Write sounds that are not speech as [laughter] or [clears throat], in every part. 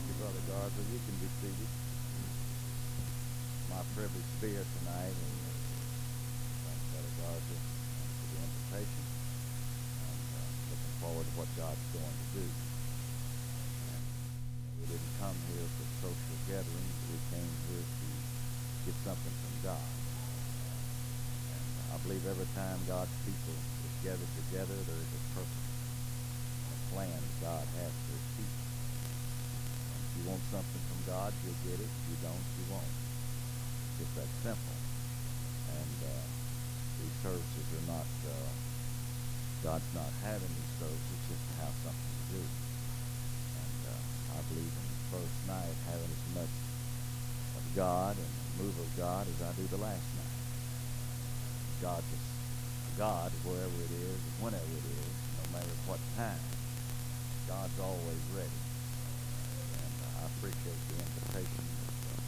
Thank you, Brother Garza. You can be seated. My privilege to be here tonight, and uh, thank Brother Garza for the invitation, and uh, looking forward to what God's going to do. And, you know, we didn't come here for social gatherings. We came here to get something from God. And I believe every time God's people is gathered together, there is a purpose, a plan that God has for his people. Want something from God, you'll get it. If you don't, you won't. It's just that simple. And uh, these services are not, uh, God's not having these services just to have something to do. And uh, I believe in the first night having as much of God and the move of God as I do the last night. God is God wherever it is whenever it is, no matter what time. God's always ready. Appreciate the invitation that uh,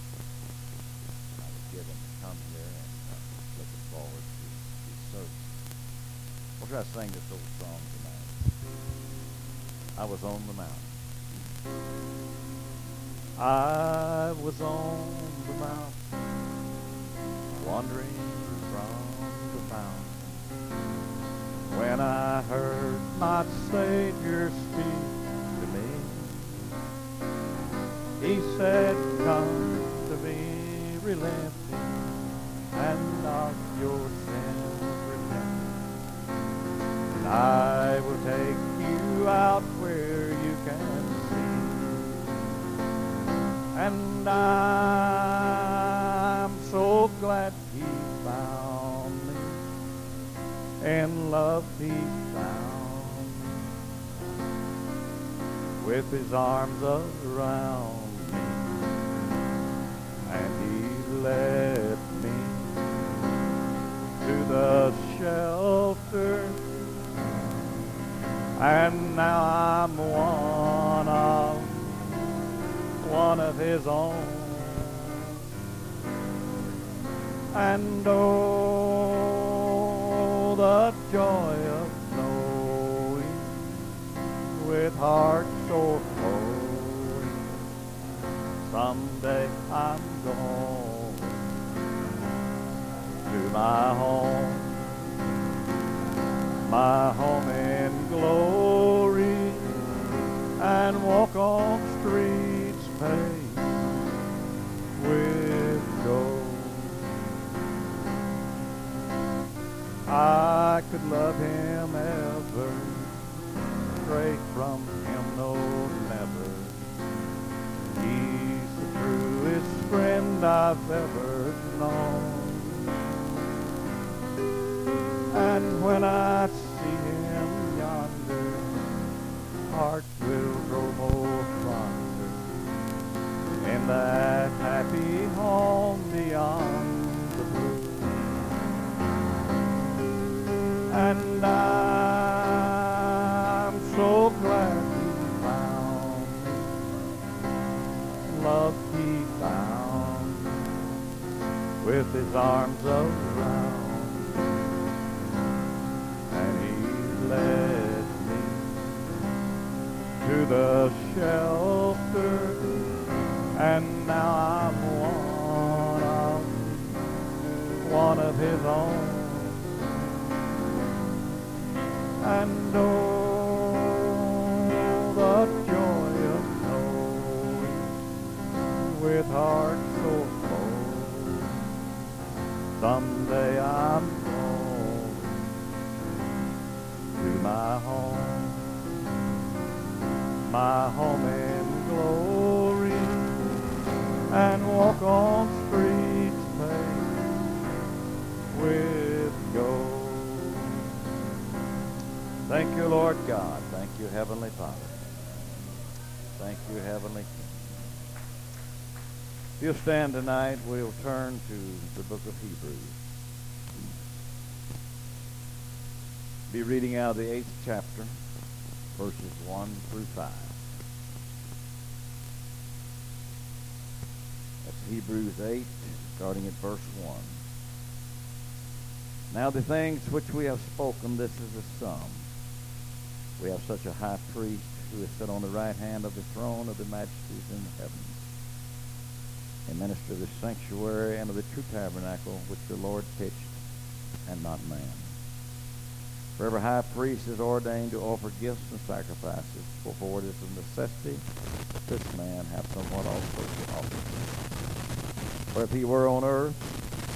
I was given to come here and uh, looking forward to these services. We'll try to sing this old song tonight. I was on the mountain. I was on the mountain, wandering from the fountain, when I heard my Savior speak He said, Come to me, relenting, and of your sins repent. And I will take you out where you can see. And I'm so glad he found me. In love he found me. With his arms around led me to the shelter. And now I'm one of one of his own. And oh, the joy of knowing with heart so my home, my home in glory, and walk on You'll stand tonight, we'll turn to the book of Hebrews. Be reading out of the eighth chapter, verses 1 through 5. That's Hebrews 8, starting at verse 1. Now the things which we have spoken, this is a sum. We have such a high priest who is set on the right hand of the throne of the majesties in heaven. A minister of the sanctuary and of the true tabernacle which the Lord pitched and not man. For every high priest is ordained to offer gifts and sacrifices, for, it is a necessity that this man have somewhat also to offer. For if he were on earth,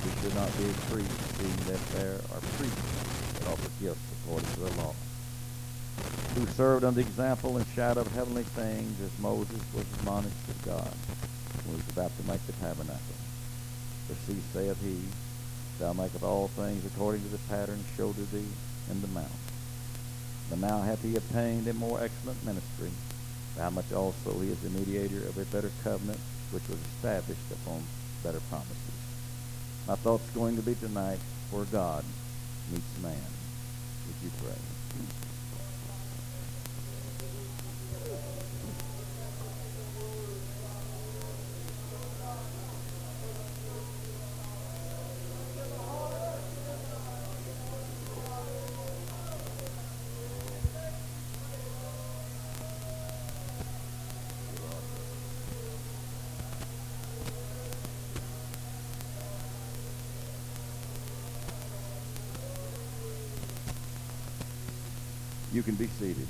he should not be a priest, seeing that there are priests that offer gifts according to the law, who served the example and shadow of heavenly things, as Moses was admonished of God was about to make the tabernacle. For see, saith he, Thou makest all things according to the pattern showed to thee in the mount. But now hath he obtained a more excellent ministry, how much also he is the mediator of a better covenant, which was established upon better promises. My thought's going to be tonight where God meets man. Would you pray? Can be seated.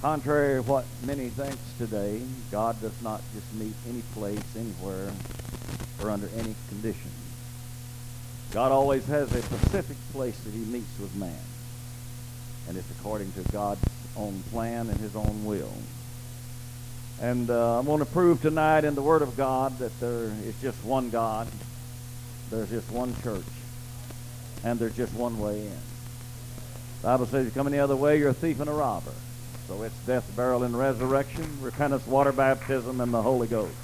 Contrary to what many think today, God does not just meet any place, anywhere, or under any condition. God always has a specific place that he meets with man. And it's according to God's own plan and his own will. And uh, I'm going to prove tonight in the Word of God that there is just one God, there's just one church, and there's just one way in. The Bible says you come any other way, you're a thief and a robber. So it's death, burial, and resurrection, repentance, water baptism, and the Holy Ghost.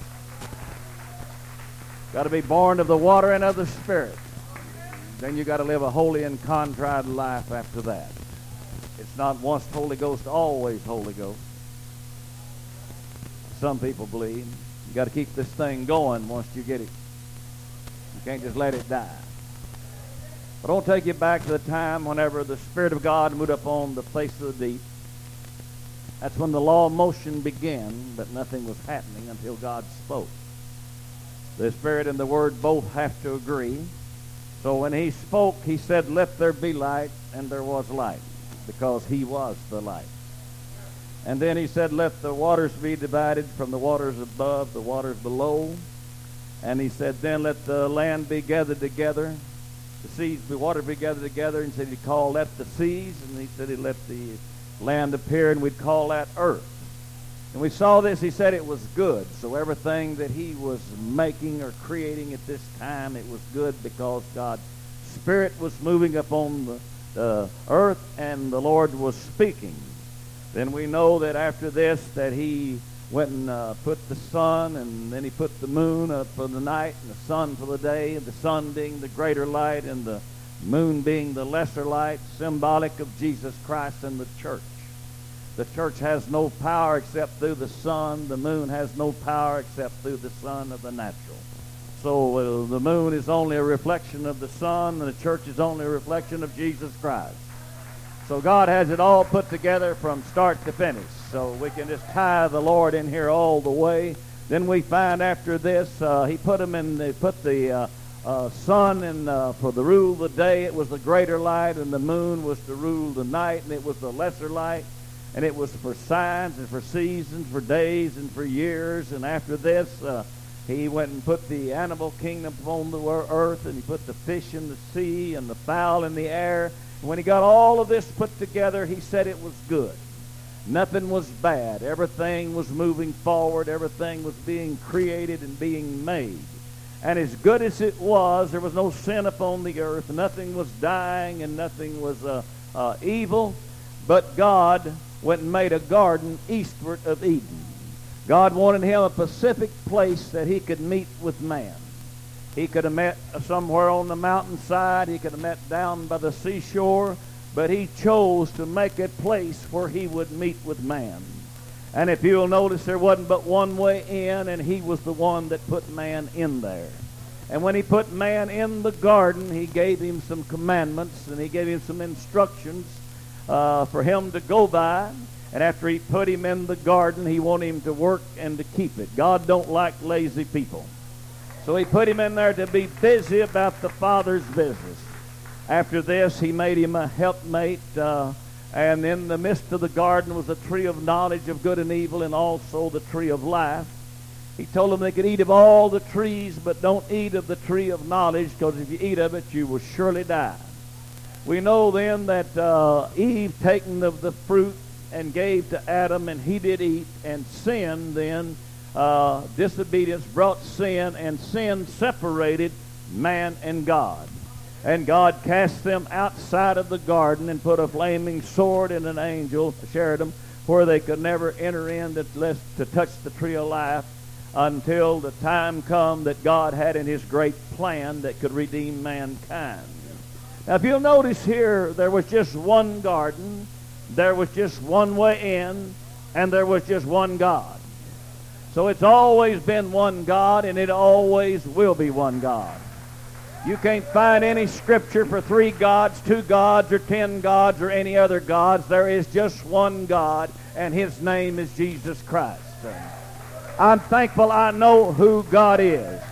Got to be born of the water and of the Spirit. Then you got to live a holy and contrite life after that. It's not once Holy Ghost, always Holy Ghost. Some people believe you got to keep this thing going once you get it. You can't just let it die. But I'll take you back to the time whenever the Spirit of God moved up on the face of the deep. That's when the law of motion began, but nothing was happening until God spoke. The Spirit and the Word both have to agree. So when He spoke, He said, Let there be light, and there was light, because He was the light. And then He said, Let the waters be divided from the waters above, the waters below. And He said, Then let the land be gathered together the seas, the water be gathered together, and said he'd call that the seas, and he said he'd let the land appear, and we'd call that earth. And we saw this, he said it was good. So everything that he was making or creating at this time, it was good because God's Spirit was moving upon the, the earth and the Lord was speaking. Then we know that after this that he went and uh, put the sun, and then he put the moon up for the night, and the sun for the day, and the sun being the greater light, and the moon being the lesser light, symbolic of Jesus Christ and the church. The church has no power except through the sun. The moon has no power except through the sun of the natural. So uh, the moon is only a reflection of the sun, and the church is only a reflection of Jesus Christ. So God has it all put together from start to finish. So we can just tie the Lord in here all the way. Then we find after this, uh, he put him in, the, put the uh, uh, sun in uh, for the rule of the day. It was the greater light, and the moon was to rule the night, and it was the lesser light. And it was for signs and for seasons, for days and for years. And after this, uh, he went and put the animal kingdom upon the earth, and he put the fish in the sea and the fowl in the air. When he got all of this put together, he said it was good. Nothing was bad. Everything was moving forward. Everything was being created and being made. And as good as it was, there was no sin upon the earth. Nothing was dying and nothing was uh, uh, evil. But God went and made a garden eastward of Eden. God wanted him a pacific place that he could meet with man. He could have met somewhere on the mountainside. He could have met down by the seashore but he chose to make a place where he would meet with man. And if you'll notice, there wasn't but one way in, and he was the one that put man in there. And when he put man in the garden, he gave him some commandments and he gave him some instructions uh, for him to go by. And after he put him in the garden, he wanted him to work and to keep it. God don't like lazy people. So he put him in there to be busy about the Father's business. After this, he made him a helpmate. Uh, and in the midst of the garden was a tree of knowledge of good and evil and also the tree of life. He told them they could eat of all the trees, but don't eat of the tree of knowledge, because if you eat of it, you will surely die. We know then that uh, Eve taken of the fruit and gave to Adam, and he did eat, and sin then, uh, disobedience brought sin, and sin separated man and God. And God cast them outside of the garden and put a flaming sword in an angel, cherubim, where they could never enter in to touch the tree of life until the time come that God had in his great plan that could redeem mankind. Now, if you'll notice here, there was just one garden, there was just one way in, and there was just one God. So it's always been one God, and it always will be one God. You can't find any scripture for three gods, two gods, or ten gods, or any other gods. There is just one God, and his name is Jesus Christ. I'm thankful I know who God is.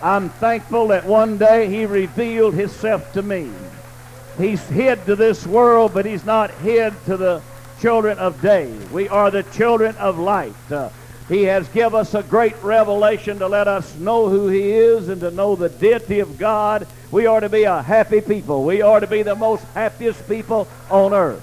I'm thankful that one day he revealed himself to me. He's hid to this world, but he's not hid to the children of day. We are the children of light. Uh, he has given us a great revelation to let us know who he is and to know the deity of God. We are to be a happy people. We are to be the most happiest people on earth.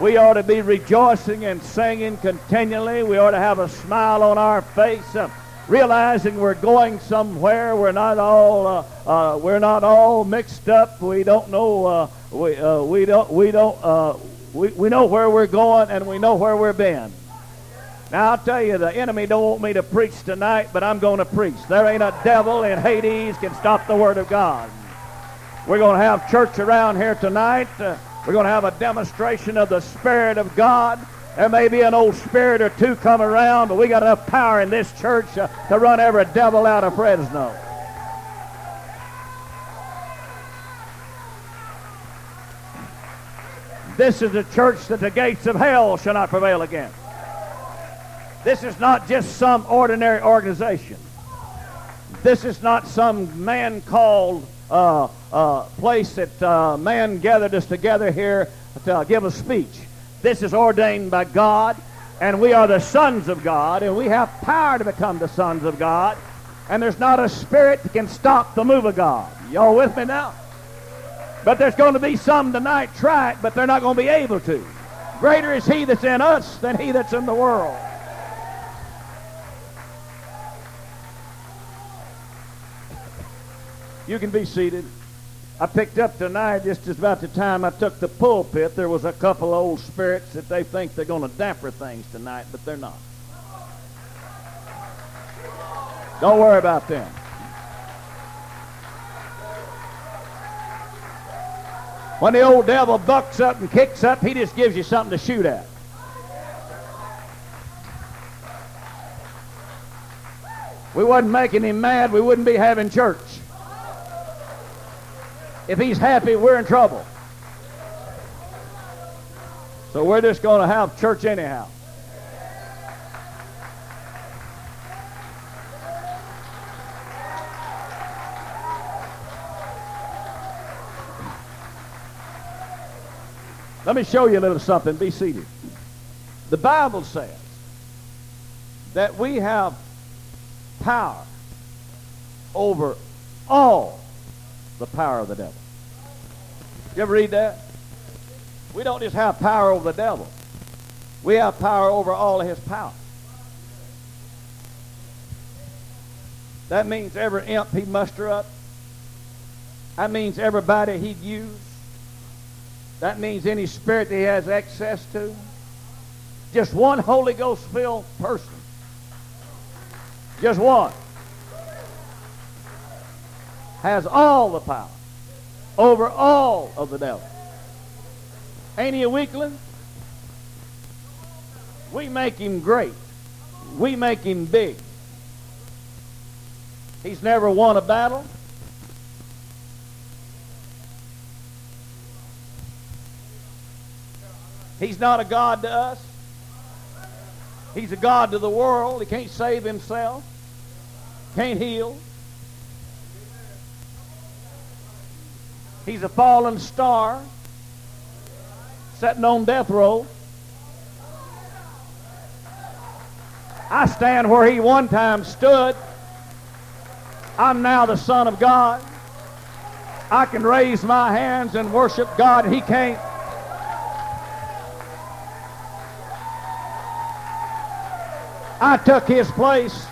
We are to be rejoicing and singing continually. We are to have a smile on our face, uh, realizing we're going somewhere. We're not all uh, uh, we're not all mixed up. We don't know uh, we uh, we don't we don't uh, we, we know where we're going and we know where we've been. Now I'll tell you, the enemy don't want me to preach tonight, but I'm going to preach. There ain't a devil in Hades can stop the word of God. We're going to have church around here tonight. We're going to have a demonstration of the Spirit of God. There may be an old spirit or two come around, but we got enough power in this church uh, to run every devil out of Fresno. This is a church that the gates of hell shall not prevail against. This is not just some ordinary organization. This is not some man called uh, uh, place that uh, man gathered us together here to give a speech. This is ordained by God, and we are the sons of God, and we have power to become the sons of God. And there's not a spirit that can stop the move of God. Y'all with me now? But there's going to be some tonight try it, but they're not going to be able to. Greater is he that's in us than he that's in the world. You can be seated. I picked up tonight, just about the time I took the pulpit, there was a couple old spirits that they think they're going to damper things tonight, but they're not. Don't worry about them. When the old devil bucks up and kicks up, he just gives you something to shoot at. We wasn't making him mad, we wouldn't be having church. If he's happy, we're in trouble. So we're just going to have church anyhow. Let me show you a little something. Be seated. The Bible says that we have power over all the power of the devil. You ever read that? We don't just have power over the devil. We have power over all of his power. That means every imp he'd muster up. That means everybody he'd use. That means any spirit that he has access to. Just one Holy Ghost filled person. Just one has all the power over all of the devil. Ain't he a weakling? We make him great. We make him big. He's never won a battle. He's not a God to us. He's a God to the world. He can't save himself. Can't heal. He's a fallen star sitting on death row. I stand where he one time stood. I'm now the Son of God. I can raise my hands and worship God. He can't. I took his place.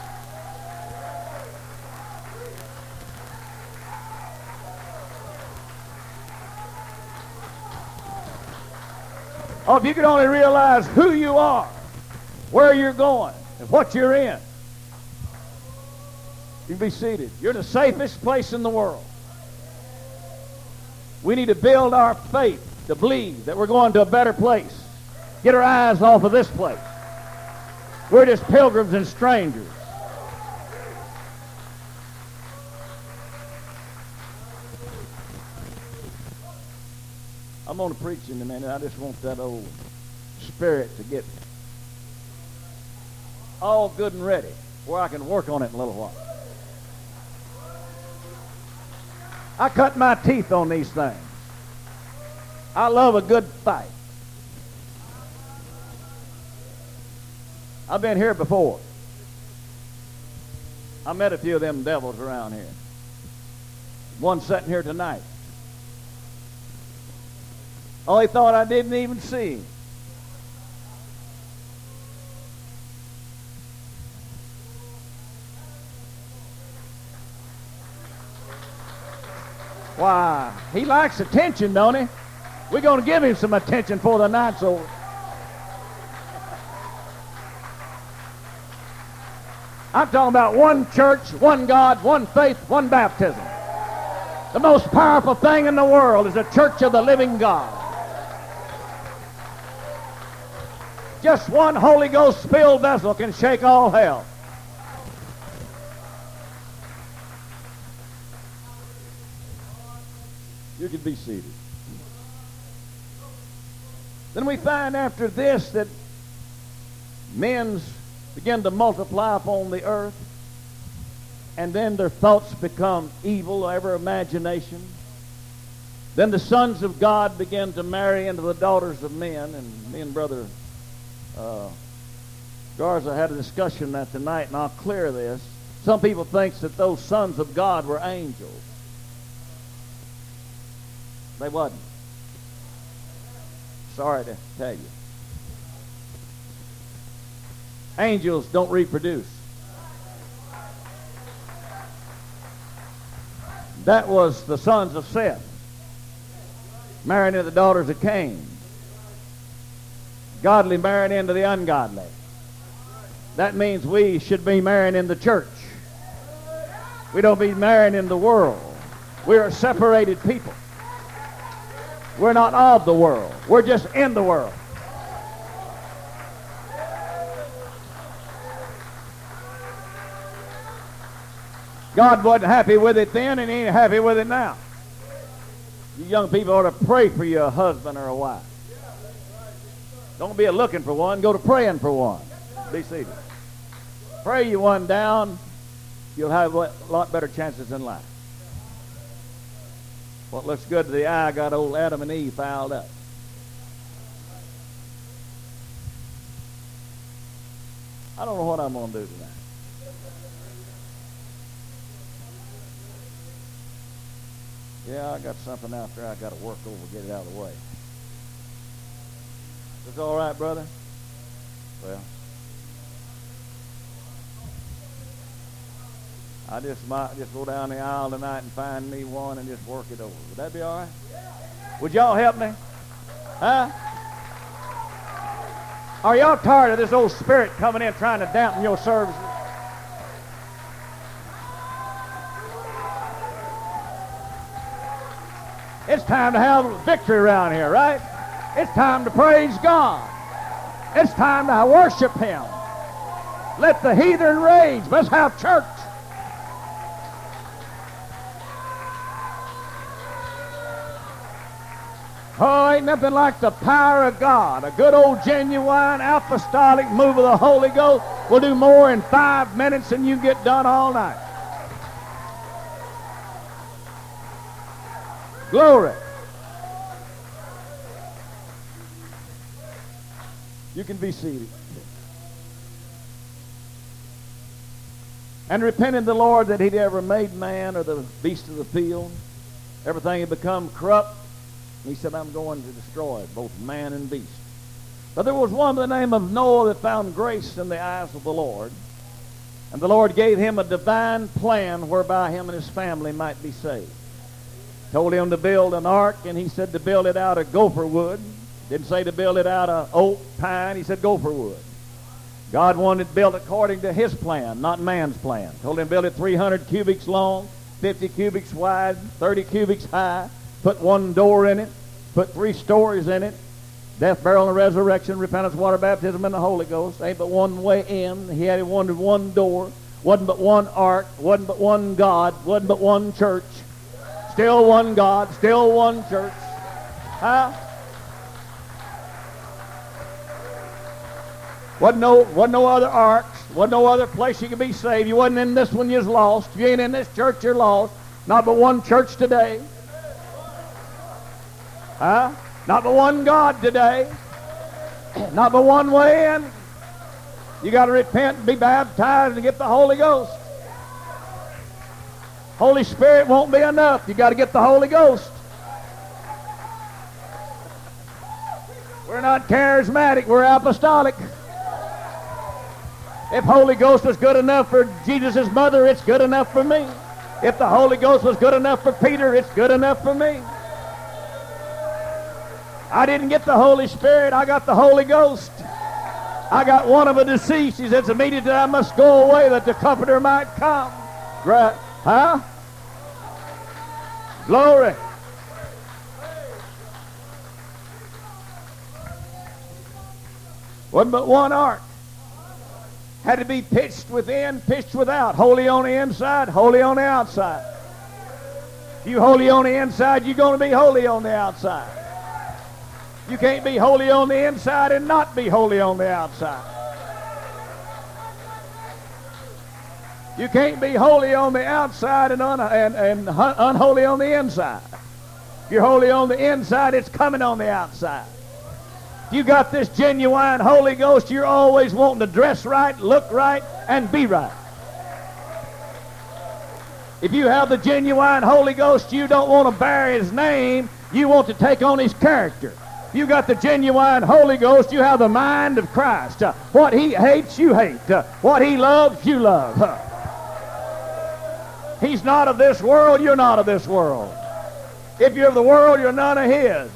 Oh, if you could only realize who you are, where you're going, and what you're in. You can be seated. You're the safest place in the world. We need to build our faith to believe that we're going to a better place. Get our eyes off of this place. We're just pilgrims and strangers. I'm going to preach in a minute. I just want that old spirit to get all good and ready where I can work on it in a little while. I cut my teeth on these things. I love a good fight. I've been here before. I met a few of them devils around here. One sitting here tonight. Oh, he thought I didn't even see him. Why, he likes attention, don't he? We're going to give him some attention for the night's over. I'm talking about one church, one God, one faith, one baptism. The most powerful thing in the world is a church of the living God. Just one Holy Ghost spilled vessel can shake all hell. You can be seated. Then we find after this that men's begin to multiply upon the earth, and then their thoughts become evil, ever imagination. Then the sons of God begin to marry into the daughters of men, and me and Brother uh, Garza had a discussion that tonight, and I'll clear this. Some people think that those sons of God were angels. They wasn't. Sorry to tell you. Angels don't reproduce. That was the sons of Seth, marrying the daughters of Cain. Godly marrying into the ungodly. That means we should be marrying in the church. We don't be marrying in the world. We're a separated people. We're not of the world. We're just in the world. God wasn't happy with it then, and he ain't happy with it now. You young people ought to pray for your husband or a wife. Don't be a looking for one. Go to praying for one. Be seated. Pray you one down. You'll have a lot better chances in life. What looks good to the eye got old Adam and Eve fouled up. I don't know what I'm going to do tonight. Yeah, I got something out there I got to work over, get it out of the way. Is all right, brother? Well, I just might just go down the aisle tonight and find me one and just work it over. Would that be all right? Would y'all help me? Huh? Are y'all tired of this old spirit coming in trying to dampen your services? It's time to have victory around here, right? It's time to praise God. It's time to worship Him. Let the heathen rage. Let's have church. Oh, ain't nothing like the power of God. A good old genuine apostolic move of the Holy Ghost will do more in five minutes than you get done all night. Glory. You can be seated. And repented the Lord that he'd ever made man or the beast of the field. Everything had become corrupt. He said, I'm going to destroy both man and beast. But there was one by the name of Noah that found grace in the eyes of the Lord. And the Lord gave him a divine plan whereby him and his family might be saved. Told him to build an ark, and he said to build it out of gopher wood. Didn't say to build it out of oak, pine. He said gopher wood. God wanted it built according to his plan, not man's plan. Told him build it 300 cubits long, 50 cubits wide, 30 cubits high. Put one door in it. Put three stories in it. Death, burial, and resurrection, repentance, water baptism, and the Holy Ghost. Ain't but one way in. He had wanted one door. Wasn't but one ark. Wasn't but one God. Wasn't but one church. Still one God. Still one church. Huh? Wasn't no, wasn't no other arks. Wasn't no other place you could be saved. You wasn't in this one, you're lost. If you ain't in this church, you're lost. Not but one church today. Huh? Not but one God today. [clears throat] Not but one way in. You got to repent and be baptized and get the Holy Ghost. Holy Spirit won't be enough. You got to get the Holy Ghost. We're not charismatic. We're apostolic. If Holy Ghost was good enough for Jesus' mother, it's good enough for me. If the Holy Ghost was good enough for Peter, it's good enough for me. I didn't get the Holy Spirit. I got the Holy Ghost. I got one of a deceased. He says, immediately I must go away that the Comforter might come. Right? Huh? Glory. Wasn't but one ark. Had to be pitched within, pitched without. Holy on the inside, holy on the outside. If you holy on the inside, you're going to be holy on the outside. You can't be holy on the inside and not be holy on the outside. You can't be holy on the outside and, un- and, and unholy on the inside. If you're holy on the inside, it's coming on the outside. You got this genuine Holy Ghost, you're always wanting to dress right, look right, and be right. If you have the genuine Holy Ghost, you don't want to bear his name. You want to take on his character. If you got the genuine Holy Ghost. You have the mind of Christ. Uh, what he hates, you hate. Uh, what he loves, you love. Uh, he's not of this world. You're not of this world. If you're of the world, you're none of his.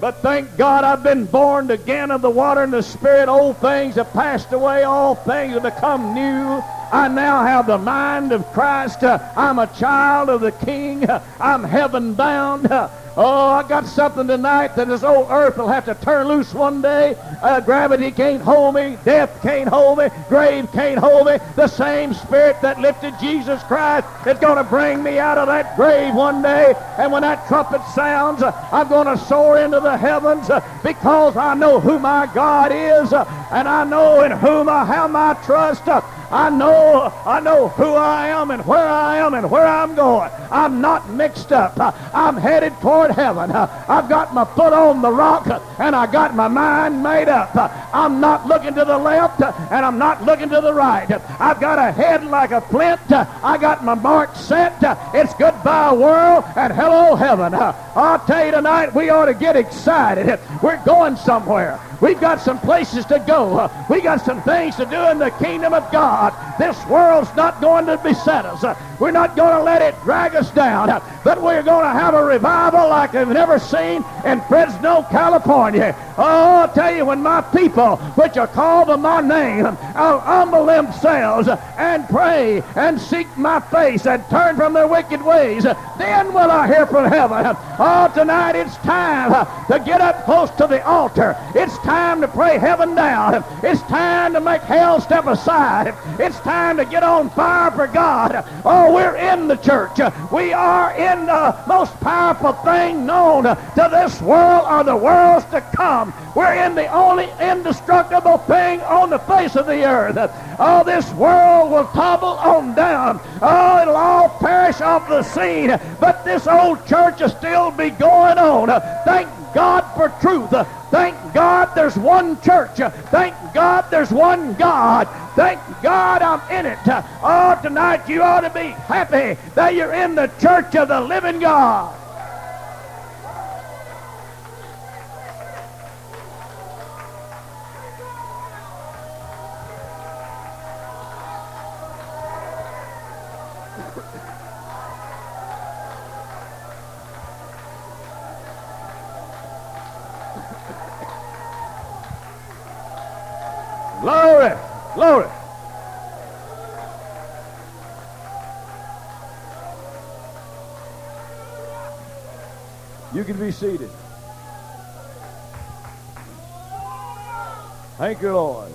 But thank God I've been born again of the water and the Spirit. Old things have passed away. All things have become new. I now have the mind of Christ. Uh, I'm a child of the King. Uh, I'm heaven bound. Uh, Oh, I got something tonight that this old earth will have to turn loose one day. Uh, gravity can't hold me. Death can't hold me. Grave can't hold me. The same spirit that lifted Jesus Christ is going to bring me out of that grave one day. And when that trumpet sounds, I'm going to soar into the heavens because I know who my God is and I know in whom I have my trust. I know, I know who I am and where I am and where I'm going. I'm not mixed up. I'm headed toward heaven. I've got my foot on the rock and I got my mind made up. I'm not looking to the left and I'm not looking to the right. I've got a head like a flint. I got my mark set. It's goodbye world and hello heaven. I'll tell you tonight, we ought to get excited. We're going somewhere. We've got some places to go. We got some things to do in the kingdom of God. This world's not going to beset us. We're not going to let it drag us down. But we're going to have a revival like I've never seen in Fresno, California. Oh, I'll tell you, when my people, which are called by my name, will humble themselves and pray and seek my face and turn from their wicked ways, then will I hear from heaven. Oh, tonight it's time to get up close to the altar. It's time to pray heaven down. It's time to make hell step aside. It's time to get on fire for God. Oh, we're in the church. We are in the most powerful thing known to this world or the worlds to come. We're in the only indestructible thing on the face of the earth. Oh, this world will topple on down. Oh, it'll all perish off the scene. But this old church will still be going on. Thank God for truth. Thank God there's one church. Thank God there's one God. Thank God I'm in it. Oh, tonight you ought to be happy that you're in the church of the living God. Glory! Glory! You can be seated. Thank you, Lord.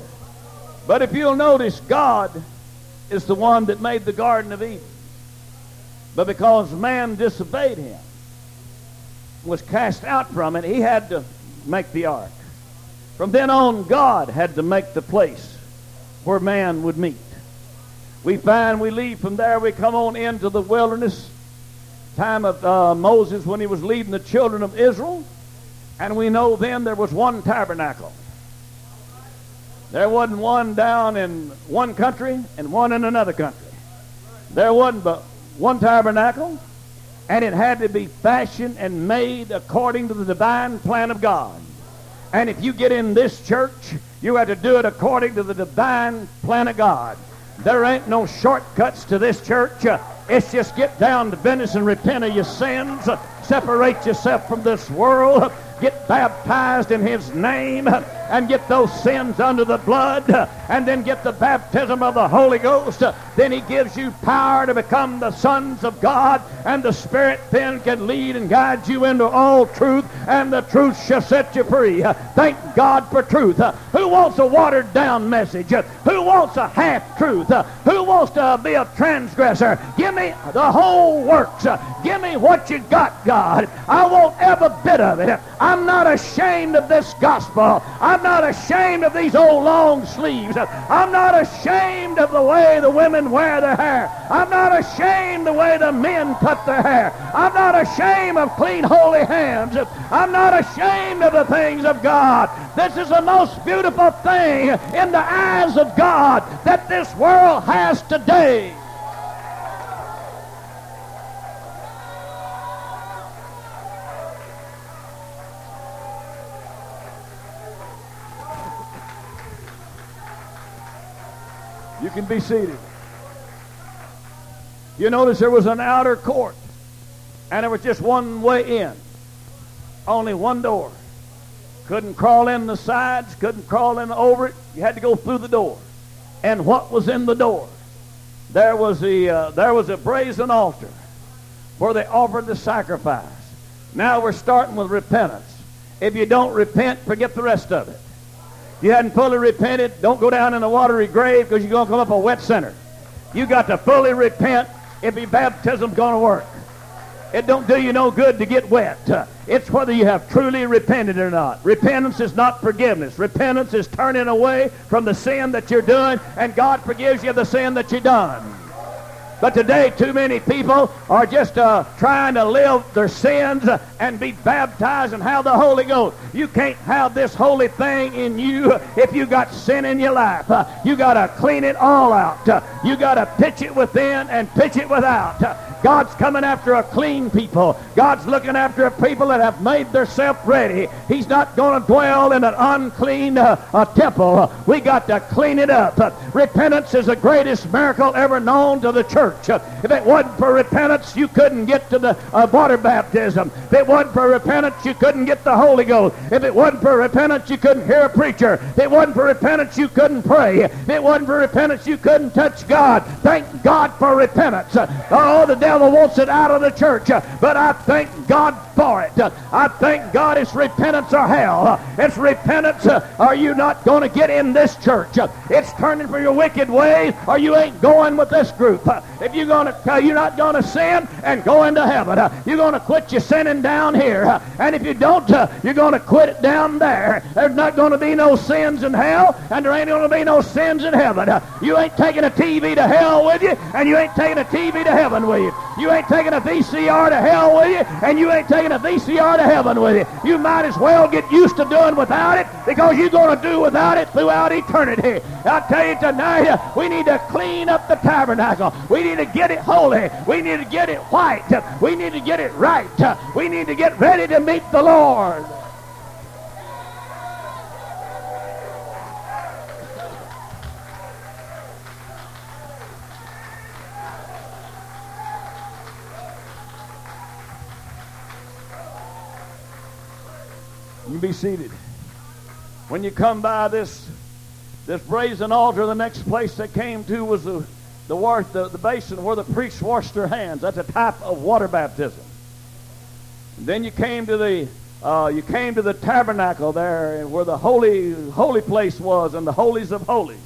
But if you'll notice, God is the one that made the Garden of Eden. But because man disobeyed him, was cast out from it, he had to make the ark. From then on, God had to make the place where man would meet. We find we leave from there, we come on into the wilderness, time of uh, Moses when he was leading the children of Israel, and we know then there was one tabernacle. There wasn't one down in one country and one in another country. There wasn't but one tabernacle, and it had to be fashioned and made according to the divine plan of God. And if you get in this church, you have to do it according to the divine plan of God. There ain't no shortcuts to this church. It's just get down to business and repent of your sins, separate yourself from this world, get baptized in his name, and get those sins under the blood, and then get the baptism of the Holy Ghost. Then he gives you power to become the sons of God, and the Spirit then can lead and guide you into all truth, and the truth shall set you free. Thank God for truth. Who wants a watered down message? Who wants a half truth? Who wants to be a transgressor? Give me the whole works. Give me what you got, God. I want every bit of it. I'm not ashamed of this gospel. I'm not ashamed of these old long sleeves. I'm not ashamed of the way the women wear their hair. I'm not ashamed the way the men cut their hair. I'm not ashamed of clean, holy hands. I'm not ashamed of the things of God. This is the most beautiful thing in the eyes of God that this world has today. You can be seated. You notice there was an outer court, and there was just one way in, only one door. Couldn't crawl in the sides, couldn't crawl in over it. You had to go through the door. And what was in the door? There was a uh, there was a brazen altar where they offered the sacrifice. Now we're starting with repentance. If you don't repent, forget the rest of it. You hadn't fully repented, don't go down in the watery grave because you're going to come up a wet sinner. You got to fully repent if your baptism's going to work. It don't do you no good to get wet. It's whether you have truly repented or not. Repentance is not forgiveness. Repentance is turning away from the sin that you're doing, and God forgives you the sin that you done. But today, too many people are just uh, trying to live their sins and be baptized and have the Holy Ghost. You can't have this holy thing in you if you got sin in your life. You got to clean it all out. You got to pitch it within and pitch it without. God's coming after a clean people. God's looking after a people that have made themselves ready. He's not going to dwell in an unclean uh, uh, temple. We got to clean it up. Repentance is the greatest miracle ever known to the church. Uh, if it wasn't for repentance, you couldn't get to the uh, water baptism. If it wasn't for repentance, you couldn't get the Holy Ghost. If it wasn't for repentance, you couldn't hear a preacher. If it wasn't for repentance, you couldn't pray. If it wasn't for repentance, you couldn't touch God. Thank God for repentance. Uh, oh, the devil wants it out of the church, uh, but I thank God for it. Uh, I thank God it's repentance or hell. It's repentance Are you not going to get in this church. It's turning from your wicked ways or you ain't going with this group. If you're going to, you're not going to sin and go into heaven. Uh, you're going to quit your sinning down here. Uh, and if you don't, uh, you're going to quit it down there. There's not going to be no sins in hell and there ain't going to be no sins in heaven. You ain't taking a TV to hell with you and you ain't taking a TV to heaven with you. You ain't taking a VCR to hell with you and you ain't taking a VCR to heaven with you. You might as well get used to doing without it because you're going to do without it throughout eternity. I tell you tonight, uh, we need to clean up the tabernacle. We need to get it holy. We need to get it white. We need to get it right. We need to get ready to meet the Lord. You be seated. When you come by this this brazen altar, the next place they came to was the the, wash, the, the basin where the priests washed their hands. That's a type of water baptism. And then you came to the uh, you came to the tabernacle there where the holy holy place was and the holies of holies.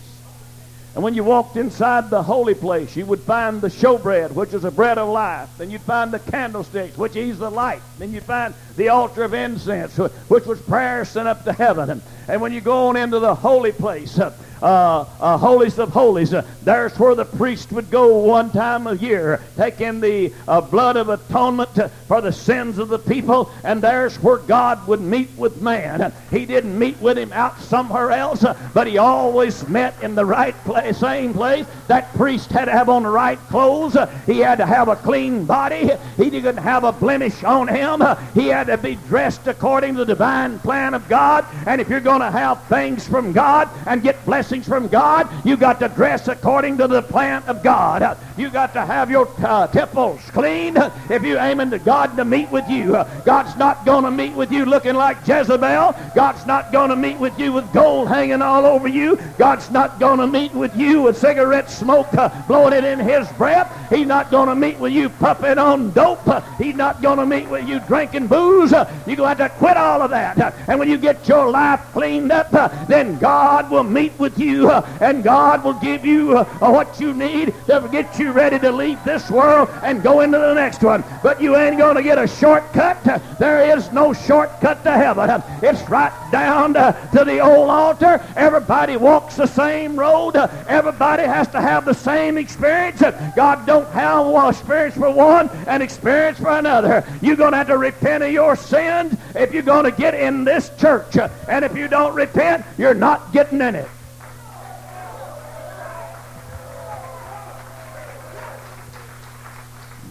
And when you walked inside the holy place, you would find the showbread, which is a bread of life. Then you'd find the candlesticks, which is the light. Then you'd find the altar of incense, which was prayer sent up to heaven. And when you go on into the holy place, uh, uh, uh, of holies. Uh, there's where the priest would go one time a year, taking the uh, blood of atonement for the sins of the people, and there's where God would meet with man. He didn't meet with him out somewhere else, uh, but he always met in the right place, same place. That priest had to have on the right clothes. Uh, he had to have a clean body. He didn't have a blemish on him. He had to be dressed according to the divine plan of God. And if you're going to have things from God and get blessings from God, you got to dress according to the plan of God. You got to have your uh, temples clean if you're aiming to God to meet with you. God's not going to meet with you looking like Jezebel. God's not going to meet with you with gold hanging all over you. God's not going to meet with you with cigarette smoke uh, blowing it in his breath. He's not going to meet with you puffing on dope. He's not going to meet with you drinking booze. You're going to have to quit all of that. And when you get your life cleaned up, then God will meet with you, and God will give you uh, what you need to get you ready to leave this world and go into the next one. But you ain't going to get a shortcut. There is no shortcut to heaven. It's right down to, to the old altar. Everybody walks the same road. Everybody has to have the same experience. God don't have one experience for one and experience for another. You're going to have to repent of your sins if you're going to get in this church. And if you don't repent, you're not getting in it.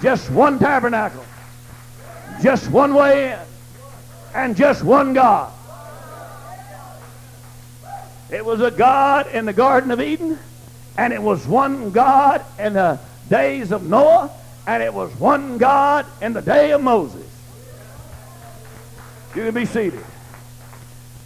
Just one tabernacle. Just one way in. And just one God. It was a God in the Garden of Eden, and it was one God in the days of Noah, and it was one God in the day of Moses. You can be seated.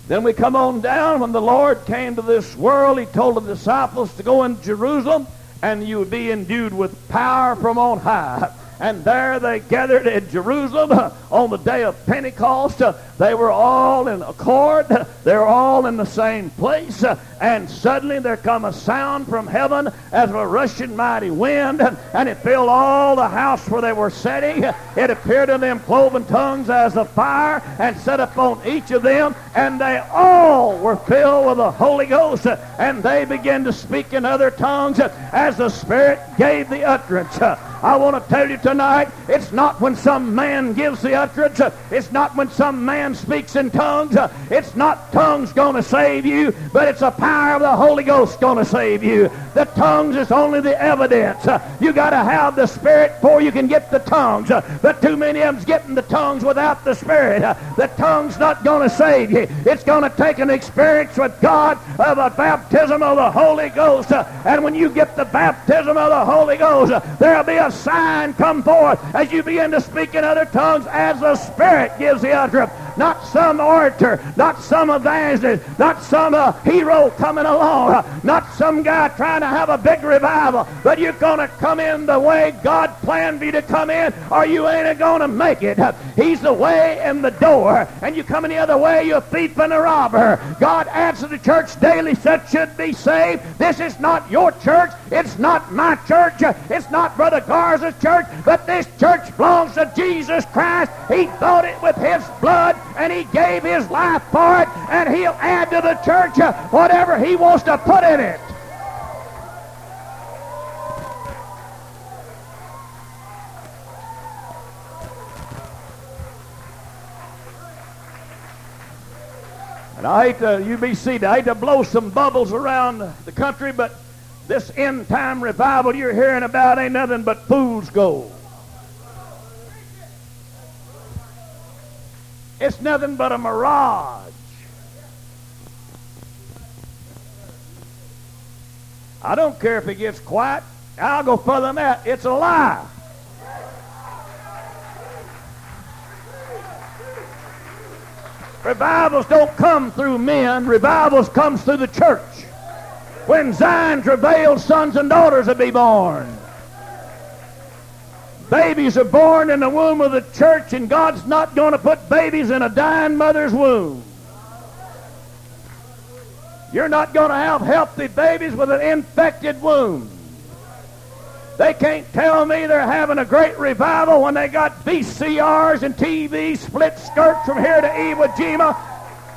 Then we come on down. When the Lord came to this world, he told the disciples to go into Jerusalem, and you would be endued with power from on high. [laughs] And there they gathered in Jerusalem uh, on the day of Pentecost. Uh, they were all in accord. Uh, they were all in the same place. And suddenly there come a sound from heaven as of a rushing mighty wind, and it filled all the house where they were sitting. It appeared to them cloven tongues as of fire, and set upon each of them, and they all were filled with the Holy Ghost, and they began to speak in other tongues as the Spirit gave the utterance. I want to tell you tonight, it's not when some man gives the utterance. It's not when some man speaks in tongues. It's not tongues going to save you, but it's the power of the Holy Ghost going to save you. The tongues is only the evidence. You got to have the Spirit before you can get the tongues. But too many of them's getting the tongues without the Spirit. The tongue's not going to save you. It's going to take an experience with God of a baptism of the Holy Ghost. And when you get the baptism of the Holy Ghost, there'll be a sign come forth as you begin to speak in other tongues as the Spirit gives the utterance not some orator, not some evangelist, not some uh, hero coming along, uh, not some guy trying to have a big revival, but you're going to come in the way God planned for you to come in, or you ain't going to make it. He's the way and the door, and you come any other way, you're a thief and a robber. God to the church daily such should be saved. This is not your church. It's not my church. It's not Brother Garza's church, but this church belongs to Jesus Christ. He bought it with his blood and he gave his life for it, and he'll add to the church uh, whatever he wants to put in it. And I hate to, you be seated, I hate to blow some bubbles around the country, but this end time revival you're hearing about ain't nothing but fool's gold. It's nothing but a mirage. I don't care if it gets quiet. I'll go further than that. It's a lie. Revivals don't come through men. Revivals comes through the church. When Zion travails, sons and daughters will be born. Babies are born in the womb of the church, and God's not going to put babies in a dying mother's womb. You're not going to have healthy babies with an infected womb. They can't tell me they're having a great revival when they got VCRs and TV, split skirts from here to Iwo Jima,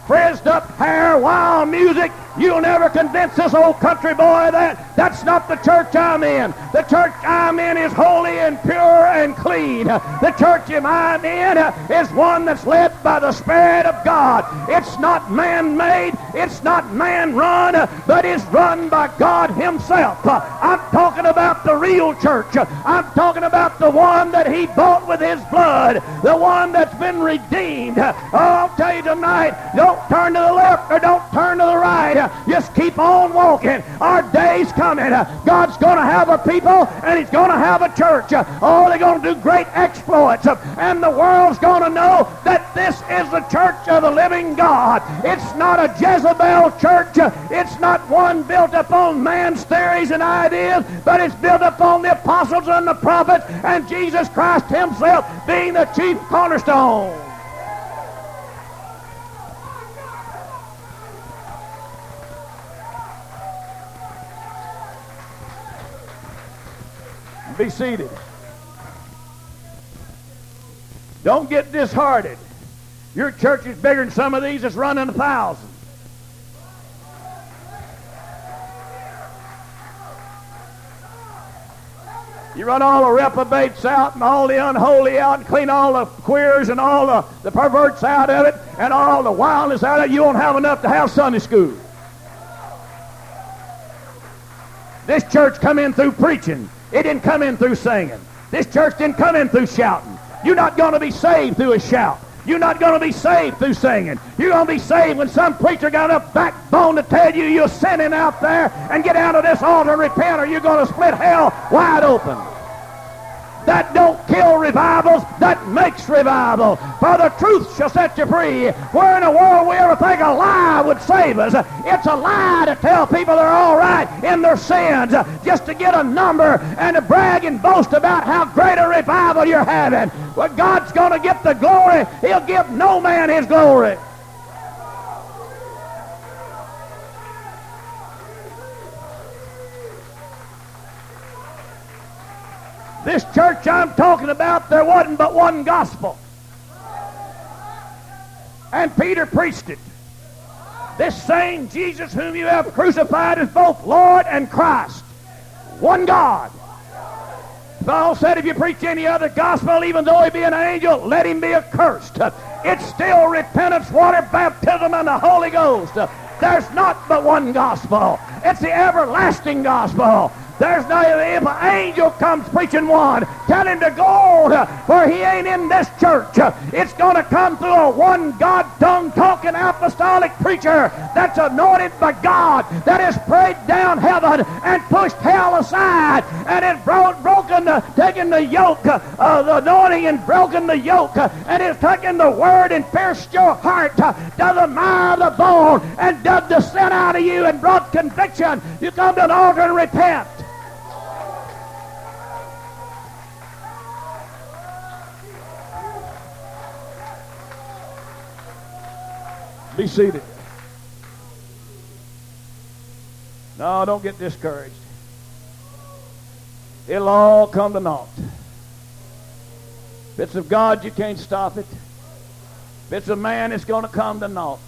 frizzed up hair, wild music, You'll never convince this old country boy that. That's not the church I'm in. The church I'm in is holy and pure and clean. The church I'm in is one that's led by the Spirit of God. It's not man-made. It's not man-run, but it's run by God himself. I'm talking about the real church. I'm talking about the one that he bought with his blood. The one that's been redeemed. Oh, I'll tell you tonight, don't turn to the left or don't turn to the right. Just keep on walking. Our day's coming. God's going to have a people and he's going to have a church. Oh, they're going to do great exploits. And the world's going to know that this is the church of the living God. It's not a Jezebel church. It's not one built upon man's theories and ideas, but it's built upon the apostles and the prophets and Jesus Christ himself being the chief cornerstone. Be seated. Don't get disheartened. Your church is bigger than some of these that's running a thousand. You run all the reprobates out and all the unholy out and clean all the queers and all the, the perverts out of it and all the wildness out of it. You won't have enough to have Sunday school. This church come in through preaching. It didn't come in through singing. This church didn't come in through shouting. You're not going to be saved through a shout. You're not going to be saved through singing. You're going to be saved when some preacher got a backbone to tell you you're sinning out there and get out of this altar and repent or you're going to split hell wide open. That don't kill revivals, that makes revival. For the truth shall set you free. We're in a world we ever think a lie would save us. It's a lie to tell people they're all right in their sins just to get a number and to brag and boast about how great a revival you're having. But God's going to get the glory. He'll give no man his glory. This church I'm talking about, there wasn't but one gospel. And Peter preached it. This same Jesus whom you have crucified is both Lord and Christ. One God. Paul said if you preach any other gospel, even though he be an angel, let him be accursed. It's still repentance, water baptism, and the Holy Ghost. There's not but one gospel. It's the everlasting gospel. There's no, if an angel comes preaching one, tell him to go, for he ain't in this church. It's going to come through a one God tongue talking apostolic preacher that's anointed by God, that has prayed down heaven and pushed hell aside, and has brought, broken the, taken the yoke of the anointing and broken the yoke, and has taken the word and pierced your heart to the mire of the bone, and dug the sin out of you and brought conviction. You come to an altar and repent. Be seated. No, don't get discouraged. It'll all come to naught. If it's of God, you can't stop it. If it's of man, it's going to come to naught.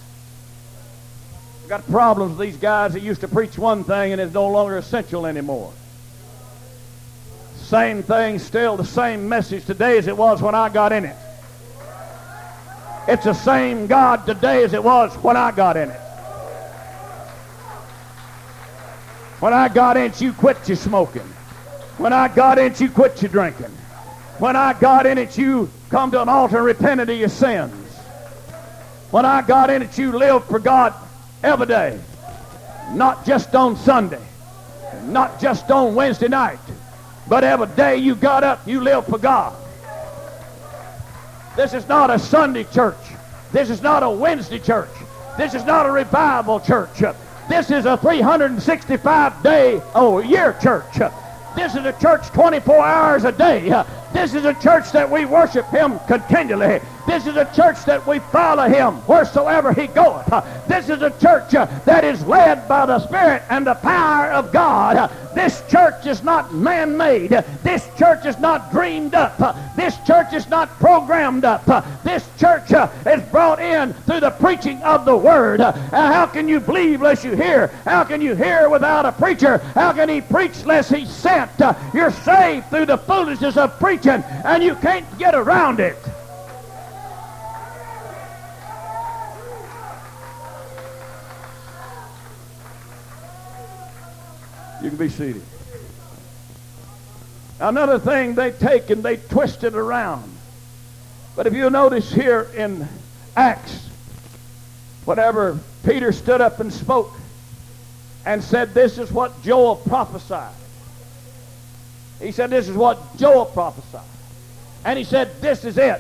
I've got problems with these guys that used to preach one thing and it's no longer essential anymore. Same thing, still the same message today as it was when I got in it. It's the same God today as it was when I got in it. When I got in it, you quit your smoking. When I got in it, you quit your drinking. When I got in it, you come to an altar and repented of your sins. When I got in it, you lived for God every day. Not just on Sunday. Not just on Wednesday night. But every day you got up, you lived for God. This is not a Sunday church. This is not a Wednesday church. This is not a revival church. This is a 365 day oh year church. This is a church 24 hours a day. This is a church that we worship him continually. This is a church that we follow him wheresoever he goeth. This is a church uh, that is led by the Spirit and the power of God. This church is not man-made. This church is not dreamed up. This church is not programmed up. This church uh, is brought in through the preaching of the Word. How can you believe lest you hear? How can you hear without a preacher? How can he preach lest he's sent? You're saved through the foolishness of preaching, and you can't get around it. You can be seated. Another thing they take and they twist it around. But if you notice here in Acts, whatever Peter stood up and spoke and said, This is what Joel prophesied. He said, This is what Joel prophesied. And he said, This is it.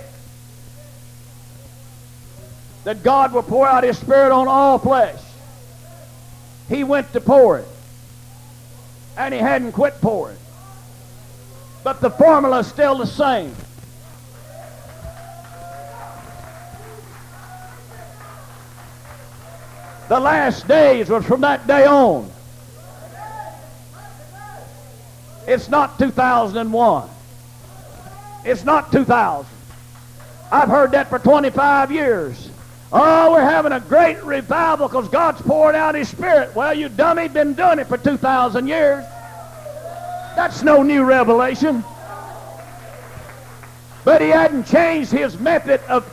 That God will pour out his Spirit on all flesh. He went to pour it and he hadn't quit pouring. But the formula is still the same. The last days was from that day on. It's not 2001. It's not 2000. I've heard that for 25 years. Oh, we're having a great revival because God's pouring out His Spirit. Well, you dummy, been doing it for 2,000 years. That's no new revelation. But He hadn't changed His method of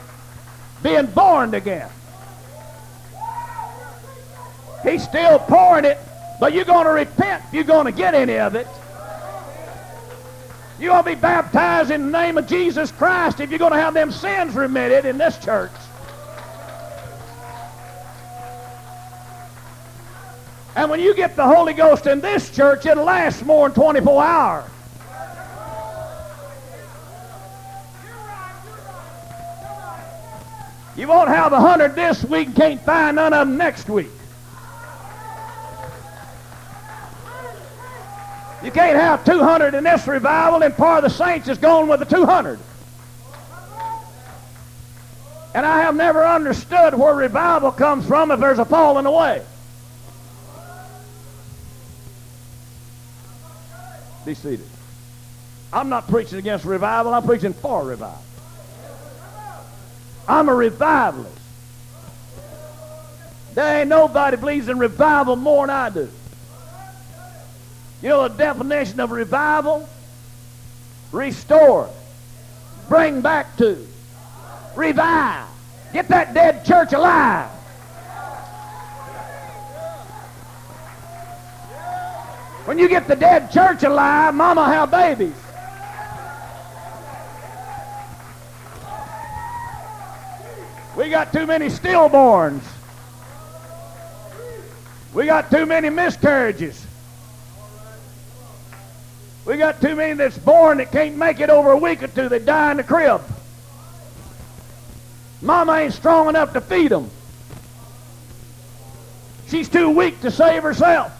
being born again. He's still pouring it, but you're going to repent if you're going to get any of it. You're going to be baptized in the name of Jesus Christ if you're going to have them sins remitted in this church. And when you get the Holy Ghost in this church, it'll last more than 24 hours. You won't have a hundred this week and can't find none of them next week. You can't have 200 in this revival and part of the saints is going with the 200. And I have never understood where revival comes from if there's a falling away. Be seated. I'm not preaching against revival. I'm preaching for revival. I'm a revivalist. There ain't nobody believes in revival more than I do. You know the definition of revival? Restore. Bring back to. Revive. Get that dead church alive. When you get the dead church alive, mama have babies. We got too many stillborns. We got too many miscarriages. We got too many that's born that can't make it over a week or two. They die in the crib. Mama ain't strong enough to feed them. She's too weak to save herself.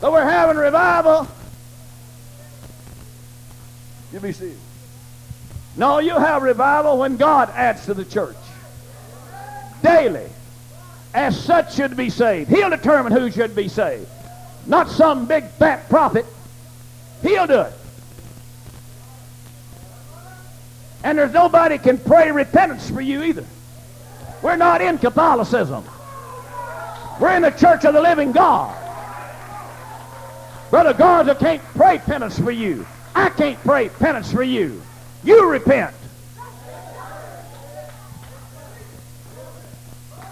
So we're having revival. You be seated. No, you have revival when God adds to the church. Daily. As such should be saved. He'll determine who should be saved. Not some big fat prophet. He'll do it. And there's nobody can pray repentance for you either. We're not in Catholicism. We're in the church of the living God. Brother Garza can't pray penance for you. I can't pray penance for you. You repent.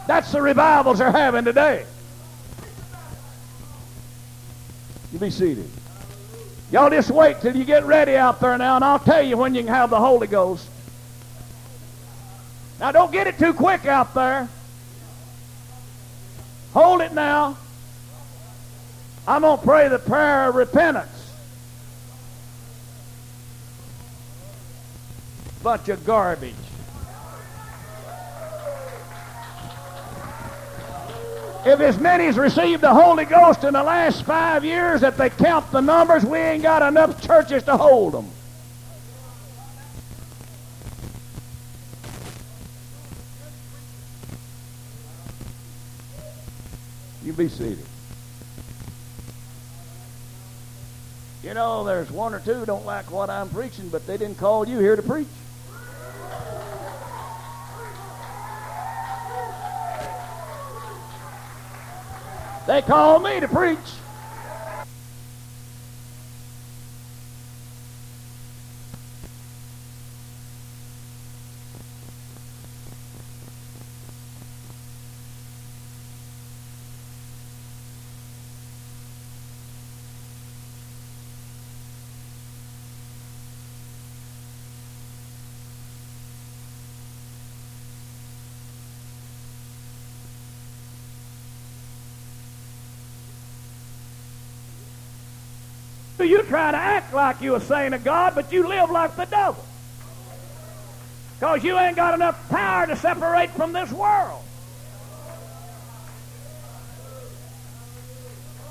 That's the revivals they're having today. You be seated. Y'all just wait till you get ready out there now, and I'll tell you when you can have the Holy Ghost. Now, don't get it too quick out there. Hold it now. I'm going to pray the prayer of repentance. Bunch of garbage. If as many as received the Holy Ghost in the last five years that they count the numbers, we ain't got enough churches to hold them. You be seated. You know, there's one or two don't like what I'm preaching, but they didn't call you here to preach. They called me to preach. Do you try to act like you're a saint of God, but you live like the devil. Because you ain't got enough power to separate from this world.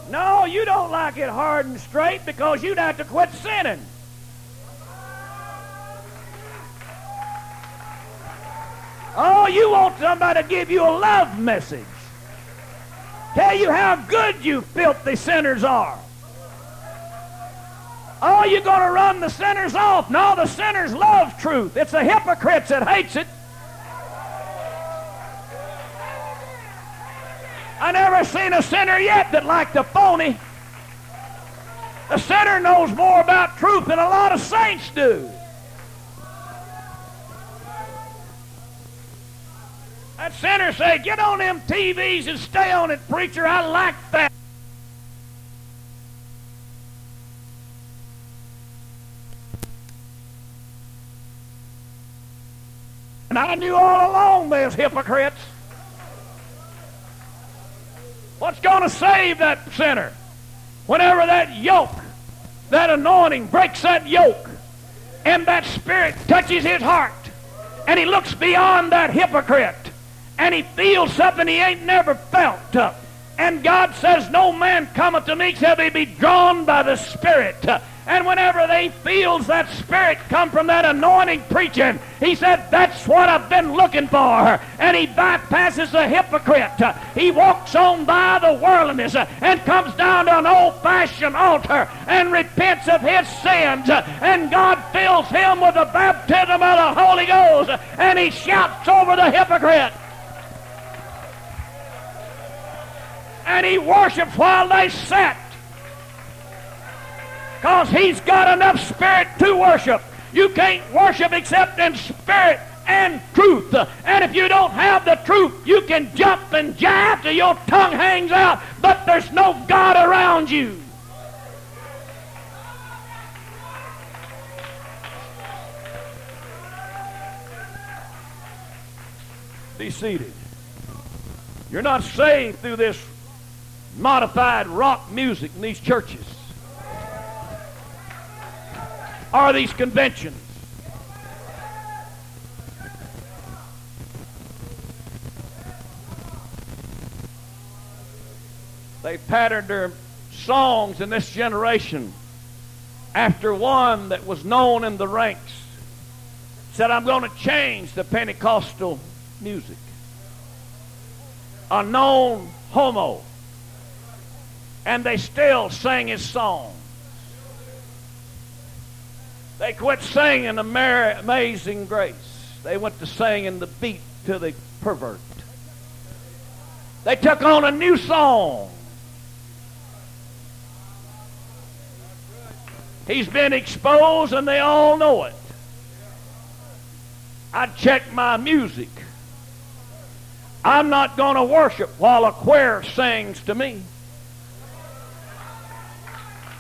No, you don't like it hard and straight because you'd have to quit sinning. Oh, you want somebody to give you a love message. Tell you how good you filthy sinners are. Oh, you're going to run the sinners off. No, the sinners love truth. It's the hypocrites that hates it. I never seen a sinner yet that liked a phony. The sinner knows more about truth than a lot of saints do. That sinner say, get on them TVs and stay on it, preacher. I like that. And I knew all along there's hypocrites. What's going to save that sinner? Whenever that yoke, that anointing breaks that yoke, and that spirit touches his heart, and he looks beyond that hypocrite, and he feels something he ain't never felt. And God says, No man cometh to me except he be drawn by the Spirit. And whenever they feels that spirit come from that anointing preaching, he said, that's what I've been looking for. And he bypasses the hypocrite. He walks on by the worldliness and comes down to an old-fashioned altar and repents of his sins. And God fills him with the baptism of the Holy Ghost. And he shouts over the hypocrite. And he worships while they sit because he's got enough spirit to worship. You can't worship except in spirit and truth. And if you don't have the truth, you can jump and jive till your tongue hangs out, but there's no God around you. Be seated. You're not saved through this modified rock music in these churches or these conventions. They patterned their songs in this generation after one that was known in the ranks said, I'm going to change the Pentecostal music. A known homo. And they still sang his songs. They quit singing Amazing Grace. They went to singing the beat to the pervert. They took on a new song. He's been exposed and they all know it. I check my music. I'm not going to worship while a choir sings to me.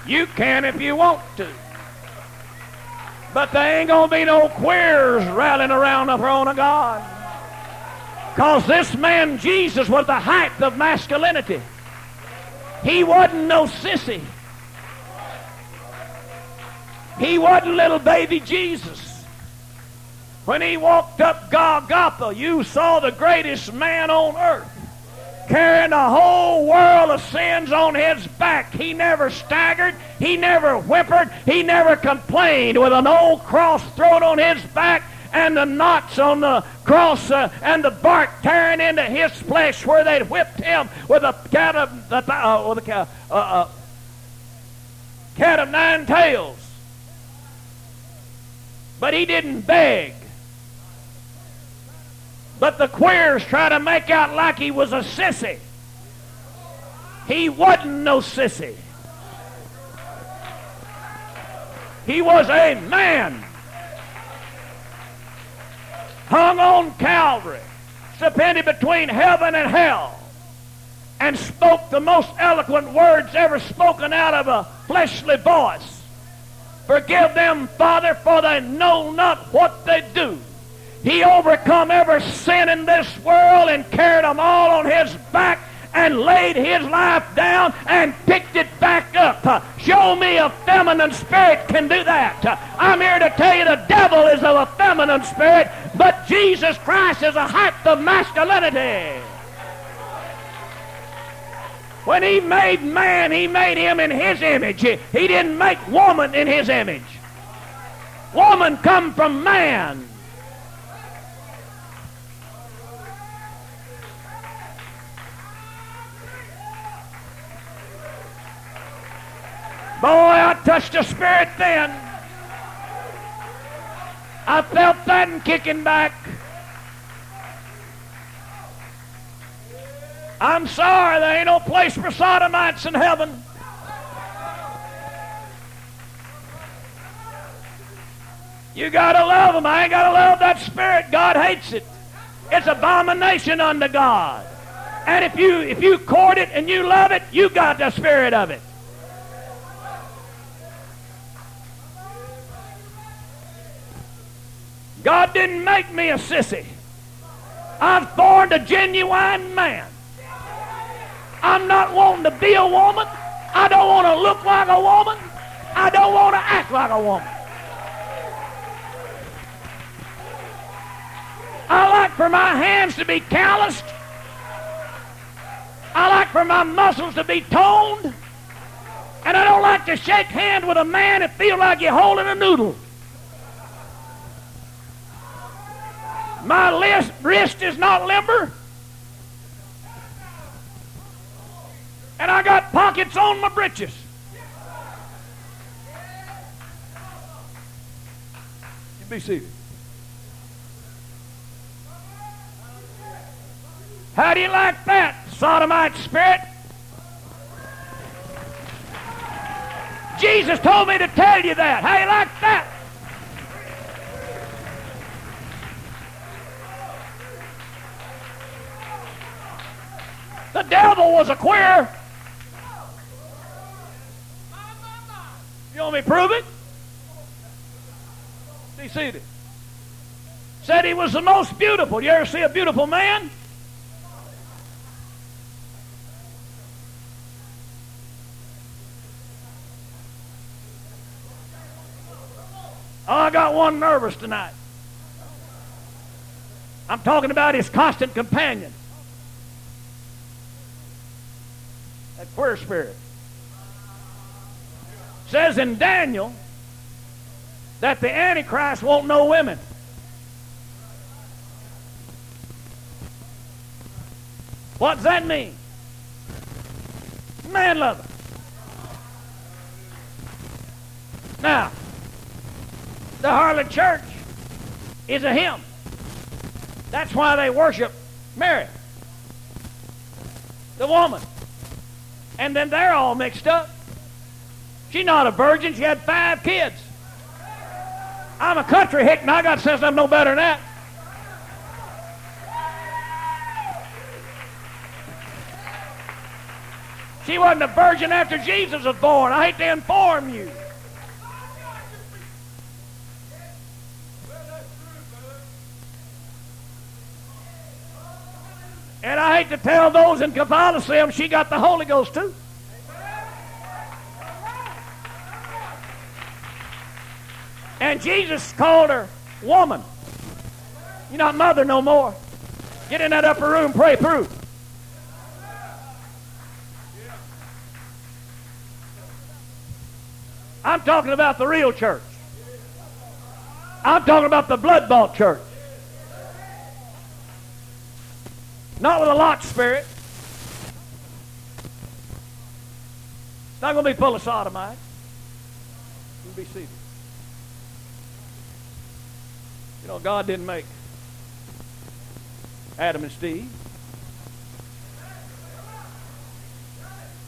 You can if you want to. But there ain't going to be no queers rallying around the throne of God. Because this man, Jesus, was the height of masculinity. He wasn't no sissy. He wasn't little baby Jesus. When he walked up Golgotha, you saw the greatest man on earth carrying the whole world of sins on his back. He never staggered. He never whimpered. He never complained with an old cross thrown on his back and the knots on the cross uh, and the bark tearing into his flesh where they'd whipped him with a cat of, uh, with a cat, uh, cat of nine tails. But he didn't beg. But the queers try to make out like he was a sissy. He wasn't no sissy. He was a man. Hung on Calvary, suspended between heaven and hell, and spoke the most eloquent words ever spoken out of a fleshly voice. Forgive them, Father, for they know not what they do. He overcome every sin in this world and carried them all on his back and laid his life down and picked it back up. Show me a feminine spirit can do that. I'm here to tell you the devil is of a feminine spirit, but Jesus Christ is a height of masculinity. When he made man, he made him in his image. He didn't make woman in his image. Woman come from man. Boy, I touched the Spirit then. I felt that and kicking back. I'm sorry, there ain't no place for sodomites in heaven. You gotta love them. I ain't gotta love that spirit. God hates it. It's abomination unto God. And if you if you court it and you love it, you got the spirit of it. God didn't make me a sissy. I've formed a genuine man. I'm not wanting to be a woman. I don't want to look like a woman. I don't want to act like a woman. I like for my hands to be calloused. I like for my muscles to be toned. And I don't like to shake hands with a man and feel like you're holding a noodle. My list, wrist is not limber. And I got pockets on my breeches. You be seated. How do you like that, sodomite spirit? Jesus told me to tell you that. How do you like that? The devil was a queer. You want me to prove it? Be seated. Said he was the most beautiful. You ever see a beautiful man? Oh, I got one nervous tonight. I'm talking about his constant companion. That queer spirit. Says in Daniel that the Antichrist won't know women. What does that mean? Man lover. Now, the harlot church is a hymn. That's why they worship Mary, the woman. And then they're all mixed up. She's not a virgin. She had five kids. I'm a country hick, and I got sense I'm no better than that. She wasn't a virgin after Jesus was born. I hate to inform you. And I hate to tell those in Catholicism she got the Holy Ghost too. And Jesus called her woman. You're not mother no more. Get in that upper room, pray through. I'm talking about the real church. I'm talking about the blood bought church. Not with a Lot spirit. It's not going to be full of sodomites. You be seated. You know, God didn't make Adam and Steve.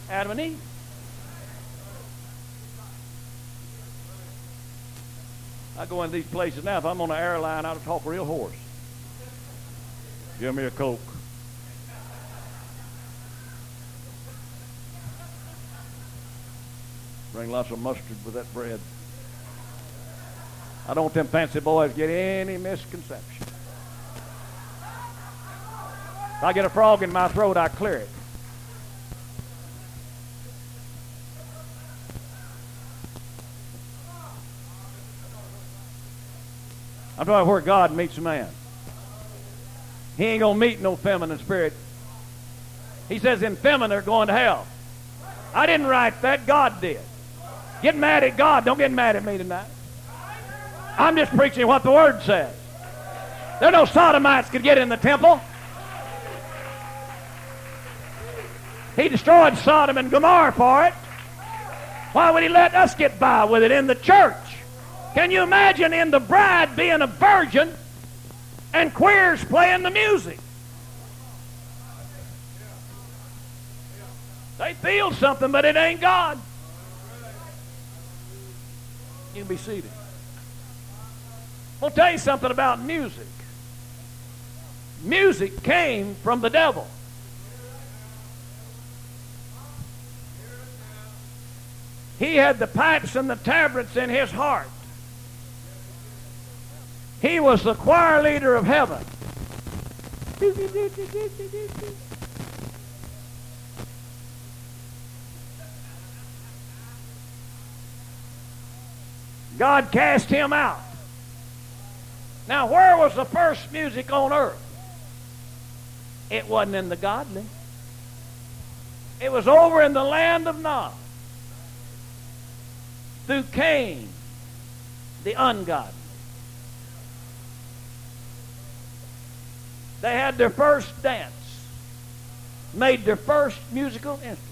Adam and Eve. I go into these places now. If I'm on an airline, I'll talk real hoarse. Give me a Coke. Bring lots of mustard with that bread. I don't want them fancy boys get any misconception. If I get a frog in my throat, I clear it. I'm talking where God meets man. He ain't gonna meet no feminine spirit. He says in feminine are going to hell. I didn't write that, God did. Get mad at God. Don't get mad at me tonight. I'm just preaching what the Word says. There no sodomites could get in the temple. He destroyed Sodom and Gomorrah for it. Why would he let us get by with it in the church? Can you imagine in the bride being a virgin and queers playing the music? They feel something, but it ain't God. You can be seated. I'll tell you something about music. Music came from the devil. He had the pipes and the tabrets in his heart. He was the choir leader of heaven. God cast him out. Now, where was the first music on earth? It wasn't in the godly. It was over in the land of Nod. Through Cain, the ungodly. They had their first dance, made their first musical instrument.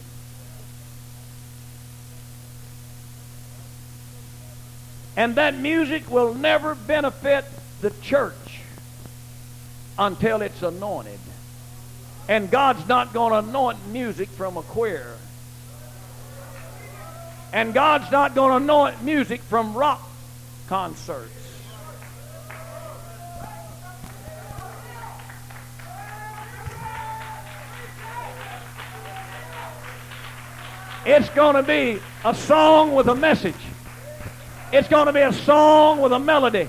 And that music will never benefit the church until it's anointed. And God's not going to anoint music from a choir. And God's not going to anoint music from rock concerts. It's going to be a song with a message. It's going to be a song with a melody.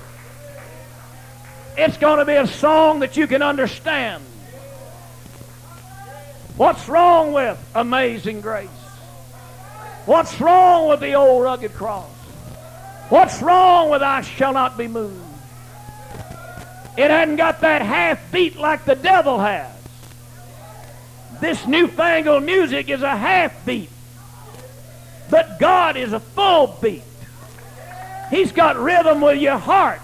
It's going to be a song that you can understand. What's wrong with Amazing Grace? What's wrong with the old rugged cross? What's wrong with I shall not be moved? It hadn't got that half beat like the devil has. This newfangled music is a half beat. But God is a full beat. He's got rhythm with your heart.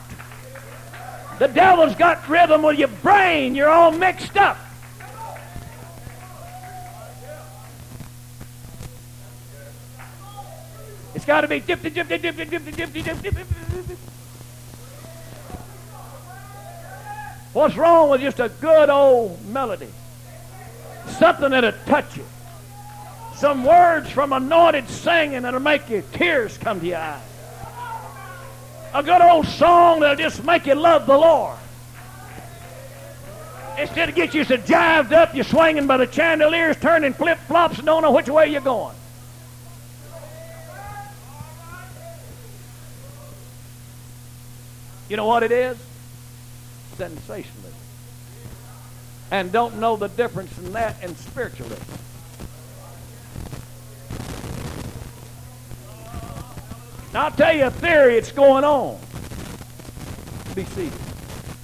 The devil's got rhythm with your brain. You're all mixed up. It's got to be dip, dip, dip, dip, dip, dip, dip, dip, dip, What's wrong with just a good old melody? Something that'll touch you. Some words from anointed singing that'll make your tears come to your eyes. A good old song that'll just make you love the Lord. Instead of get you so jived up, you're swinging by the chandeliers, turning flip flops, and don't know which way you're going. You know what it is? Sensationalism. And don't know the difference in that and spiritualism. Now I'll tell you a theory it's going on. Be seated.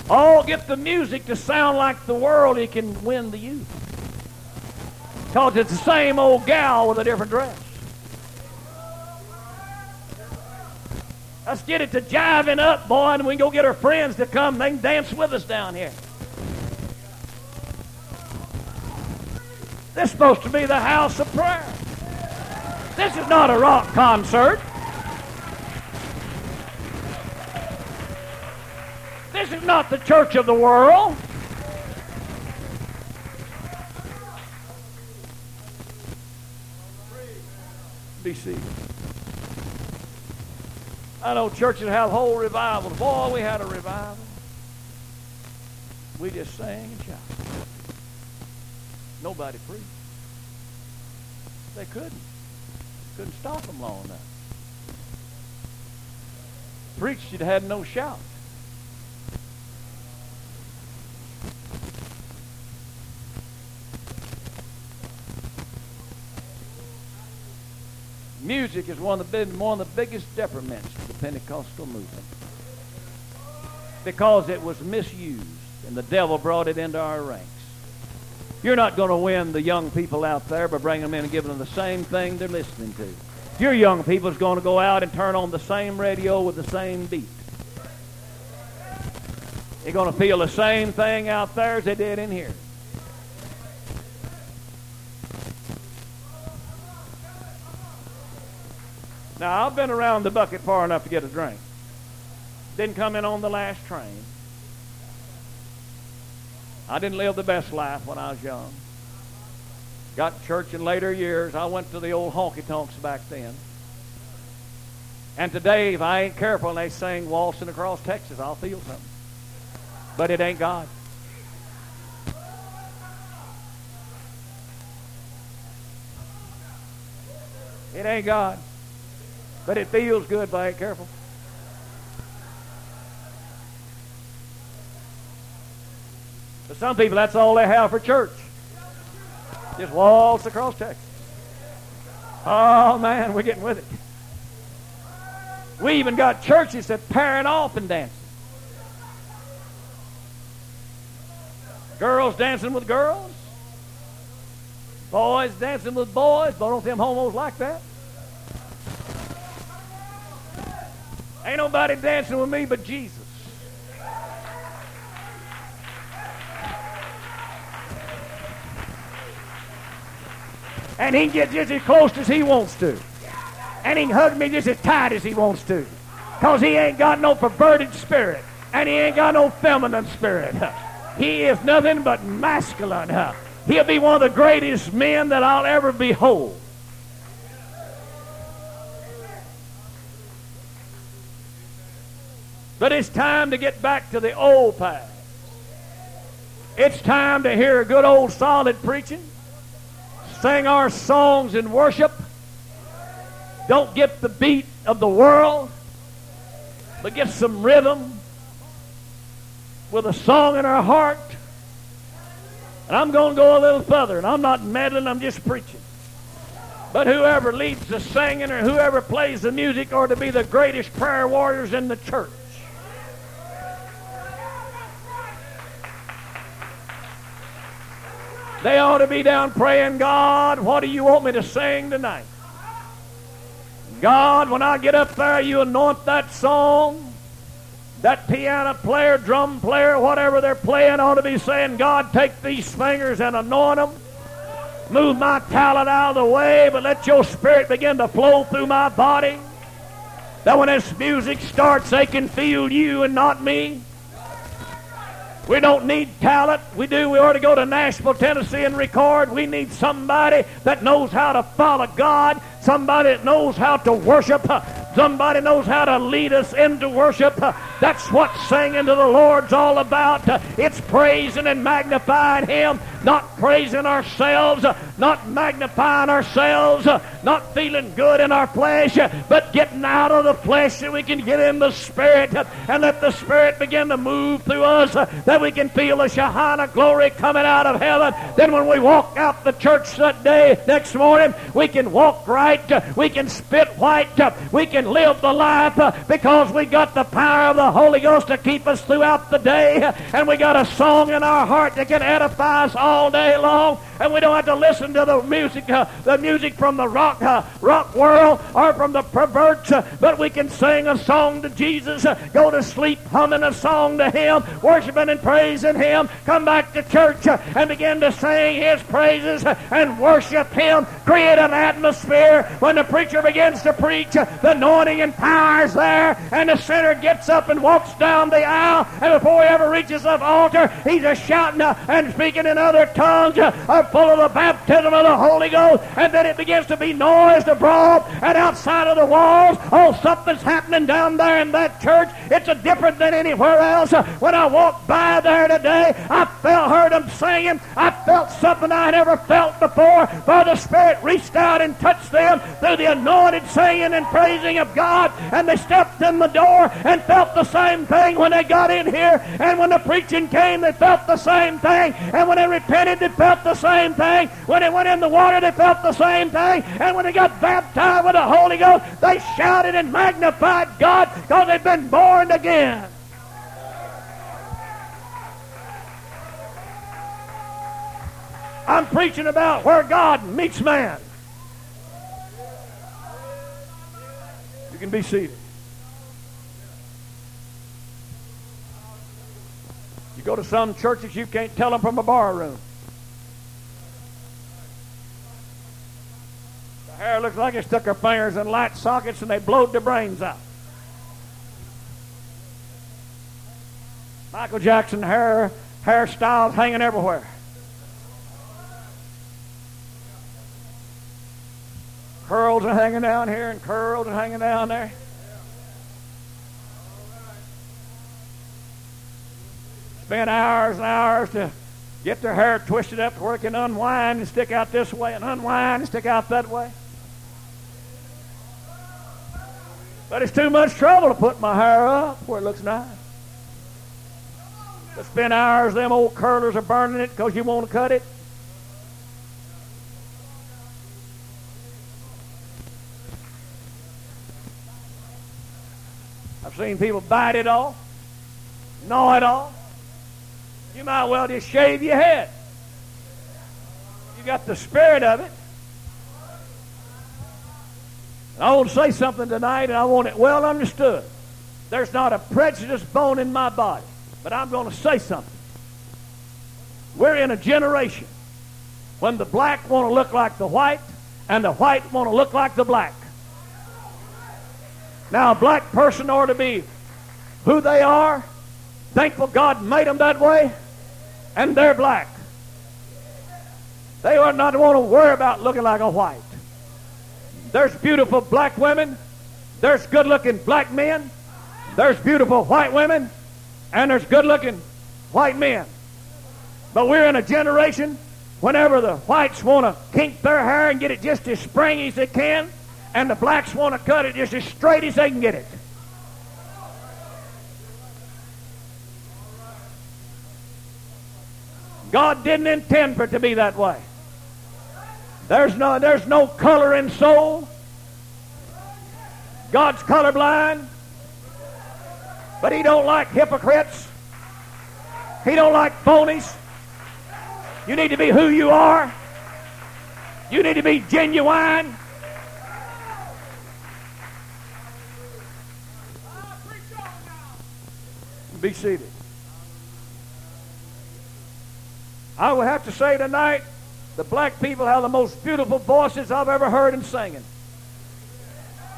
All get the music to sound like the world, it can win the youth. Because it's the same old gal with a different dress. Let's get it to jiving up, boy, and we can go get our friends to come. They can dance with us down here. This is supposed to be the house of prayer. This is not a rock concert. This is not the church of the world. Be seated. I know churches have whole revivals. Boy, we had a revival. We just sang and shouted. Nobody preached. They couldn't. Couldn't stop them long enough. Preached, you'd had no shout. Music is one of the one of the biggest detriments to the Pentecostal movement because it was misused and the devil brought it into our ranks. You're not going to win the young people out there by bringing them in and giving them the same thing they're listening to. Your young people is going to go out and turn on the same radio with the same beat. They're going to feel the same thing out there as they did in here. Now, I've been around the bucket far enough to get a drink. Didn't come in on the last train. I didn't live the best life when I was young. Got to church in later years. I went to the old honky tonks back then. And today, if I ain't careful and they sing Waltzing Across Texas, I'll feel something. But it ain't God. It ain't God. But it feels good if I ain't careful. But some people, that's all they have for church. Just waltz across Texas. Oh, man, we're getting with it. We even got churches that pairing off and dancing. Girls dancing with girls. Boys dancing with boys. But don't them homos like that. Ain't nobody dancing with me but Jesus. And he can get just as close as he wants to. And he can hug me just as tight as he wants to. Because he ain't got no perverted spirit. And he ain't got no feminine spirit. [laughs] He is nothing but masculine. [laughs] He'll be one of the greatest men that I'll ever behold. But it's time to get back to the old path. It's time to hear a good old solid preaching, sing our songs in worship, Don't get the beat of the world, but get some rhythm with a song in our heart. And I'm going to go a little further, and I'm not meddling, I'm just preaching. But whoever leads the singing or whoever plays the music are to be the greatest prayer warriors in the church. They ought to be down praying, God, what do you want me to sing tonight? God, when I get up there, you anoint that song. That piano player, drum player, whatever they're playing ought to be saying, God, take these fingers and anoint them. Move my talent out of the way, but let your spirit begin to flow through my body. That when this music starts, they can feel you and not me. We don't need talent. We do. We ought to go to Nashville, Tennessee and record. We need somebody that knows how to follow God, somebody that knows how to worship, somebody knows how to lead us into worship. That's what singing to the Lord's all about. It's praising and magnifying Him, not praising ourselves, not magnifying ourselves, not feeling good in our flesh, but getting out of the flesh so we can get in the Spirit and let the Spirit begin to move through us, that we can feel the Shekinah glory coming out of heaven. Then when we walk out the church that day, next morning, we can walk right, we can spit white, we can live the life because we got the power of the Holy Ghost to keep us throughout the day, and we got a song in our heart that can edify us all day long, and we don't have to listen to the music, uh, the music from the rock uh, rock world or from the perverts, uh, but we can sing a song to Jesus, uh, go to sleep humming a song to Him, worshiping and praising Him, come back to church uh, and begin to sing His praises uh, and worship Him, create an atmosphere. When the preacher begins to preach, the anointing and power is there, and the sinner gets up and walks down the aisle, and before he ever reaches the altar, he's a shouting and speaking in other tongues, are full of the baptism of the Holy Ghost, and then it begins to be noised abroad and outside of the walls. Oh, something's happening down there in that church. It's a different than anywhere else. When I walked by there today, I felt heard them singing. I felt something I never felt before. For the Spirit reached out and touched them through the anointed singing and praising of God, and they stepped in the door and felt the same thing when they got in here, and when the preaching came, they felt the same thing, and when they repented, they felt the same thing. When they went in the water, they felt the same thing, and when they got baptized with the Holy Ghost, they shouted and magnified God because they've been born again. I'm preaching about where God meets man. You can be seated. You go to some churches, you can't tell them from a bar room. Hair looks like they stuck their fingers in light sockets and they blowed their brains out. Michael Jackson hair hairstyles hanging everywhere. Curls are hanging down here and curls are hanging down there. Spend hours and hours to get their hair twisted up to where it can unwind and stick out this way and unwind and stick out that way. But it's too much trouble to put my hair up where it looks nice. To spend hours, them old curlers are burning it because you want to cut it. I've seen people bite it off, gnaw it off. You might well just shave your head. You got the spirit of it. And I want to say something tonight, and I want it well understood. There's not a prejudiced bone in my body, but I'm going to say something. We're in a generation when the black want to look like the white, and the white want to look like the black. Now, a black person ought to be who they are, thankful God made them that way, and they're black. They ought not want to worry about looking like a white. There's beautiful black women, there's good looking black men, there's beautiful white women, and there's good looking white men. But we're in a generation whenever the whites want to kink their hair and get it just as springy as they can, And the blacks want to cut it just as straight as they can get it. God didn't intend for it to be that way. There's no, there's no color in soul. God's colorblind. But he don't like hypocrites. He don't like phonies. You need to be who you are. You need to be genuine. Be seated. I will have to say tonight, the black people have the most beautiful voices I've ever heard in singing.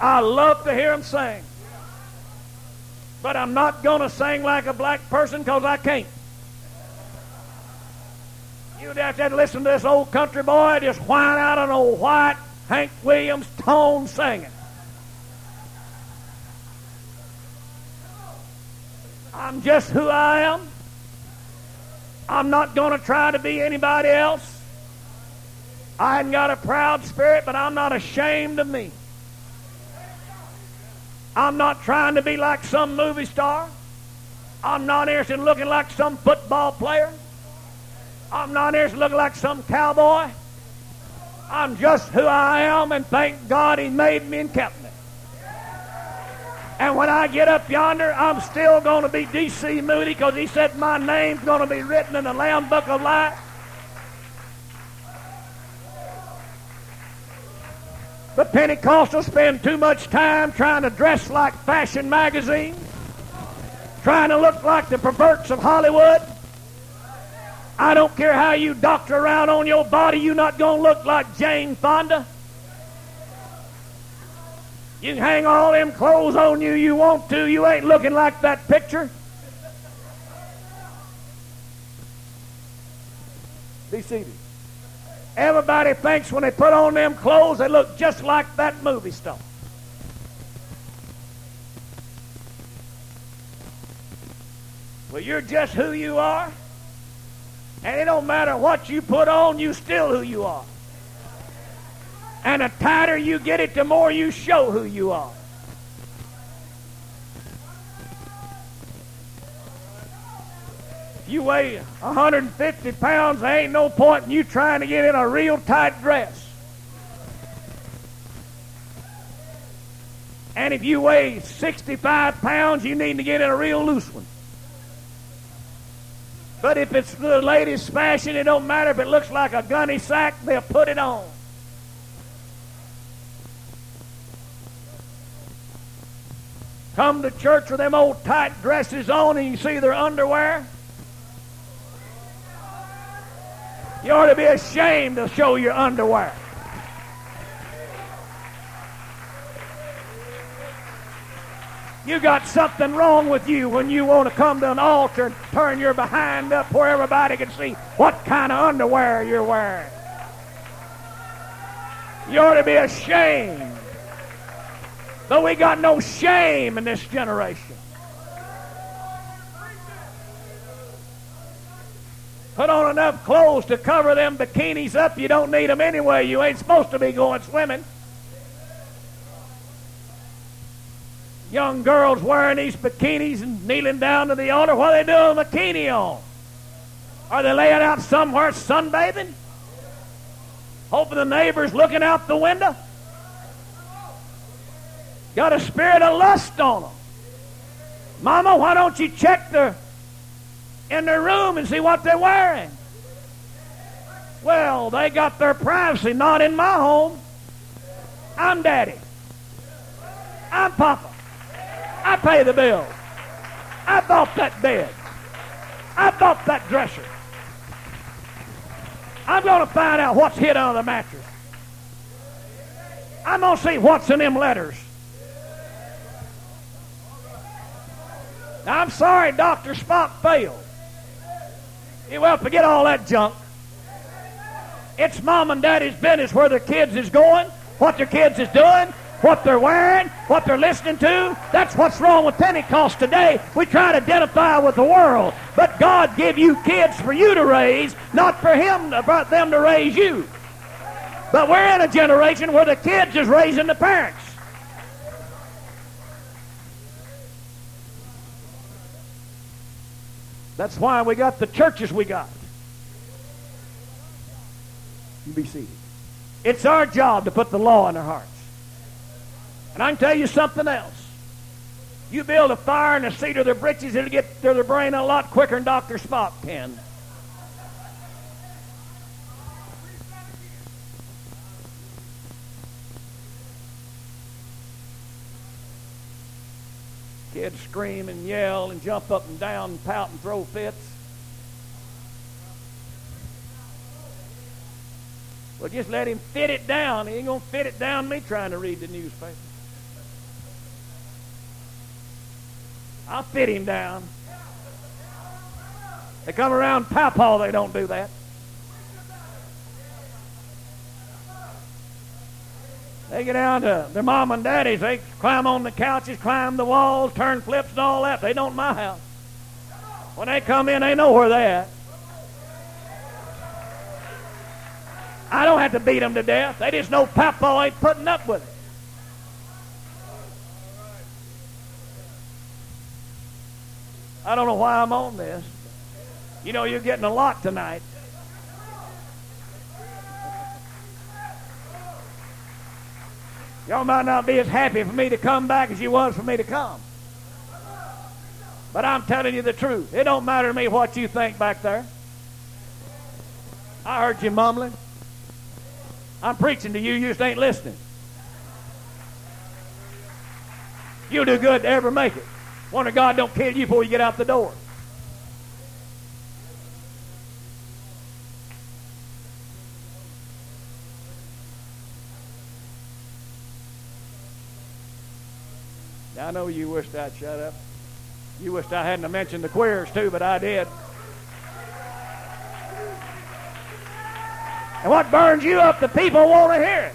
I love to hear them sing. But I'm not going to sing like a black person because I can't. You'd have to listen to this old country boy just whine out an old white Hank Williams tone singing. I'm just who I am. I'm not going to try to be anybody else. I ain't got a proud spirit, but I'm not ashamed of me. I'm not trying to be like some movie star. I'm not interested in looking like some football player. I'm not interested in looking like some cowboy. I'm just who I am, and thank God He made me and kept me. And when I get up yonder, I'm still going to be D.C. Moody because He said my name's going to be written in the Lamb Book of Life. But Pentecostals spend too much time trying to dress like fashion magazines, trying to look like the perverts of Hollywood. I don't care how you doctor around on your body, you're not going to look like Jane Fonda. You can hang all them clothes on you you want to, you ain't looking like that picture. Be seated. Everybody thinks when they put on them clothes, they look just like that movie star. Well, you're just who you are. And it don't matter what you put on, you still who you are. And the tighter you get it, the more you show who you are. You weigh 150 pounds, there ain't no point in you trying to get in a real tight dress. And if you weigh 65 pounds, you need to get in a real loose one. But if it's the latest fashion, it don't matter if it looks like a gunny sack, they'll put it on. Come to church with them old tight dresses on and you see their underwear. You ought to be ashamed to show your underwear. You got something wrong with you when you want to come to an altar and turn your behind up where everybody can see what kind of underwear you're wearing. You ought to be ashamed. But we got no shame in this generation. Put on enough clothes to cover them bikinis up. You don't need them anyway. You ain't supposed to be going swimming. Young girls wearing these bikinis and kneeling down to the altar. What are they doing with a bikini on? Are they laying out somewhere sunbathing? Hoping the neighbor's looking out the window? Got a spirit of lust on them. Mama, why don't you check the in their room and see what they're wearing. Well, they got their privacy not in my home. I'm daddy. I'm papa. I pay the bill. I bought that bed. I bought that dresser. I'm going to find out what's hid under the mattress. I'm going to see what's in them letters. I'm sorry Dr. Spock failed. Well, forget all that junk. It's mom and daddy's business where their kids is going, what their kids is doing, what they're wearing, what they're listening to. That's what's wrong with Pentecost today. We try to identify with the world, but God gave you kids for you to raise, not for Him, for them to raise you. But we're in a generation where the kids is raising the parents. That's why we got the churches we got. You be seated. It's our job to put the law in their hearts. And I can tell you something else. You build a fire in the seat of their britches, it'll get to their brain a lot quicker than Dr. Spock can. Kids scream and yell and jump up and down and pout and throw fits. Well, just let him fit it down. He ain't going to fit it down me trying to read the newspaper. I'll fit him down. They come around Pawpaw, they don't do that. They get down to their mom and daddies. They climb on the couches, climb the walls, turn flips and all that. They don't my house. When they come in, they know where they at. I don't have to beat them to death. They just know Papa ain't putting up with it. I don't know why I'm on this. You know, you're getting a lot tonight. Y'all might not be as happy for me to come back as you was for me to come. But I'm telling you the truth. It don't matter to me what you think back there. I heard you mumbling. I'm preaching to you, you just ain't listening. You'll do good to ever make it. Wonder God don't kill you before you get out the door. I know you wished I'd shut up. You wished I hadn't mentioned the queers too, but I did. And what burns you up, the people want to hear it.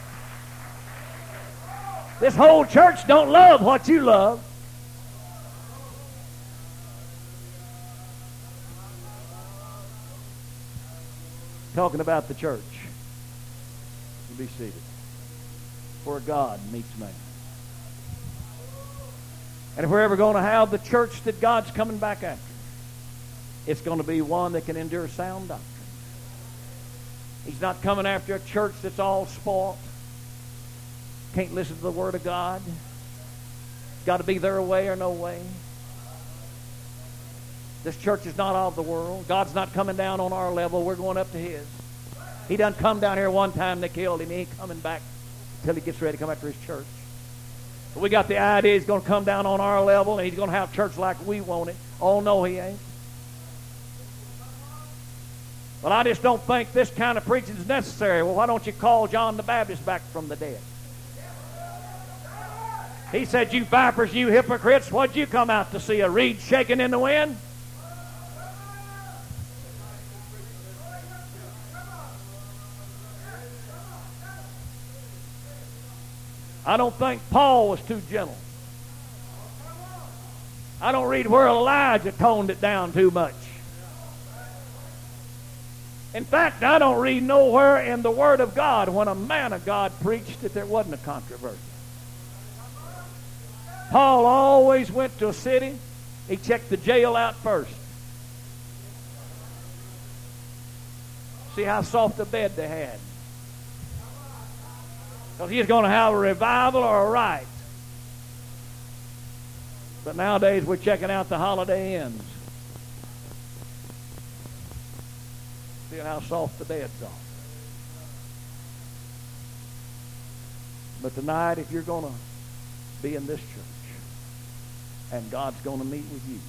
This whole church don't love what you love. Talking about the church. Be seated. Where God meets man. And if we're ever going to have the church that God's coming back after, it's going to be one that can endure sound doctrine. He's not coming after a church that's all spoiled. Can't listen to the Word of God. Got to be their way or no way. This church is not of the world. God's not coming down on our level. We're going up to His. He done come down here one time. They killed him. He ain't coming back until He gets ready to come after His church. We got the idea He's going to come down on our level and He's going to have church like we want it. Oh, no, He ain't. Well, I just don't think this kind of preaching is necessary. Well, why don't you call John the Baptist back from the dead? He said, You vipers, you hypocrites, what'd you come out to see? A reed shaking in the wind? I don't think Paul was too gentle. I don't read where Elijah toned it down too much. In fact, I don't read nowhere in the Word of God when a man of God preached that there wasn't a controversy. Paul always went to a city, he checked the jail out first. See how soft a bed they had. Because he's going to have a revival or a riot. But nowadays we're checking out the Holiday Inns. seeing how soft the beds are. But tonight, if you're going to be in this church and God's going to meet with you,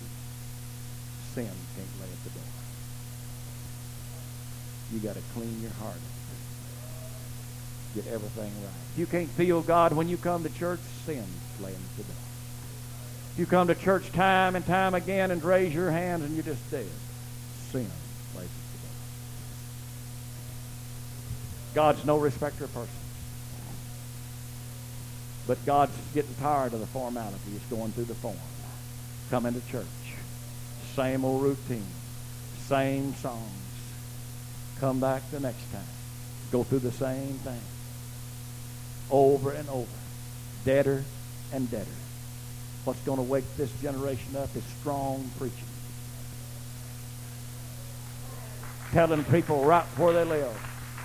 sin can't lay at the door. You got to clean your heart. Get everything right. If you can't feel God when you come to church, sin's laying at the door. If you come to church time and time again and raise your hands and you're just dead, sin God's no respecter of persons. But God's getting tired of the formality. He's going through the form. Come into church. Same old routine. Same songs. Come back the next time. Go through the same thing. Over and over. Deader and deader. What's going to wake this generation up is strong preaching. Telling people right where they live.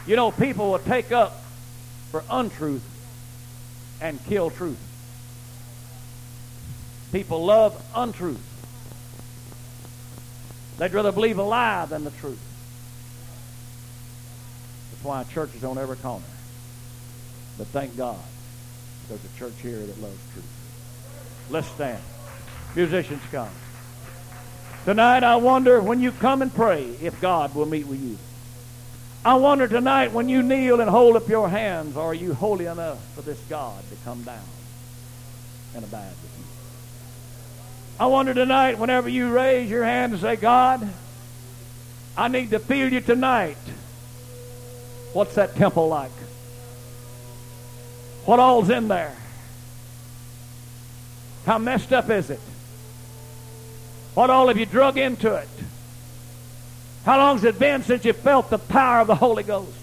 You know, people will take up for untruth and kill truth. People love untruth. They'd rather believe a lie than the truth. That's why churches on every corner. But thank God there's a church here that loves truth. Let's stand. Musicians come. Tonight I wonder when you come and pray if God will meet with you. I wonder tonight when you kneel and hold up your hands, are you holy enough for this God to come down and abide with you? I wonder tonight whenever you raise your hand and say, God, I need to feel you tonight. What's that temple like? What all's in there? How messed up is it? What all have you drug into it? How long's it been since you felt the power of the Holy Ghost?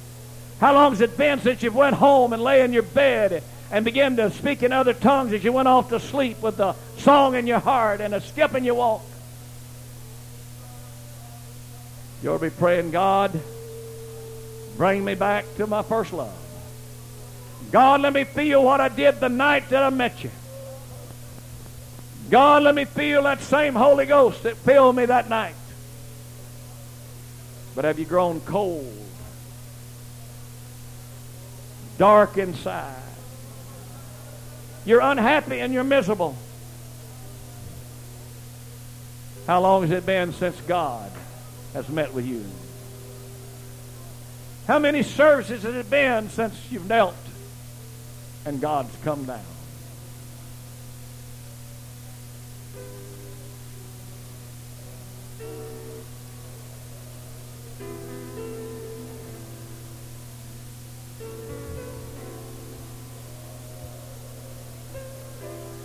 How long's it been since you went home and lay in your bed and began to speak in other tongues as you went off to sleep with a song in your heart and a skip in your walk? You'll be praying, God, bring me back to my first love. God, let me feel what I did the night that I met you. God, let me feel that same Holy Ghost that filled me that night. But have you grown cold? Dark inside. You're unhappy and you're miserable. How long has it been since God has met with you? How many services has it been since you've knelt and God's come down?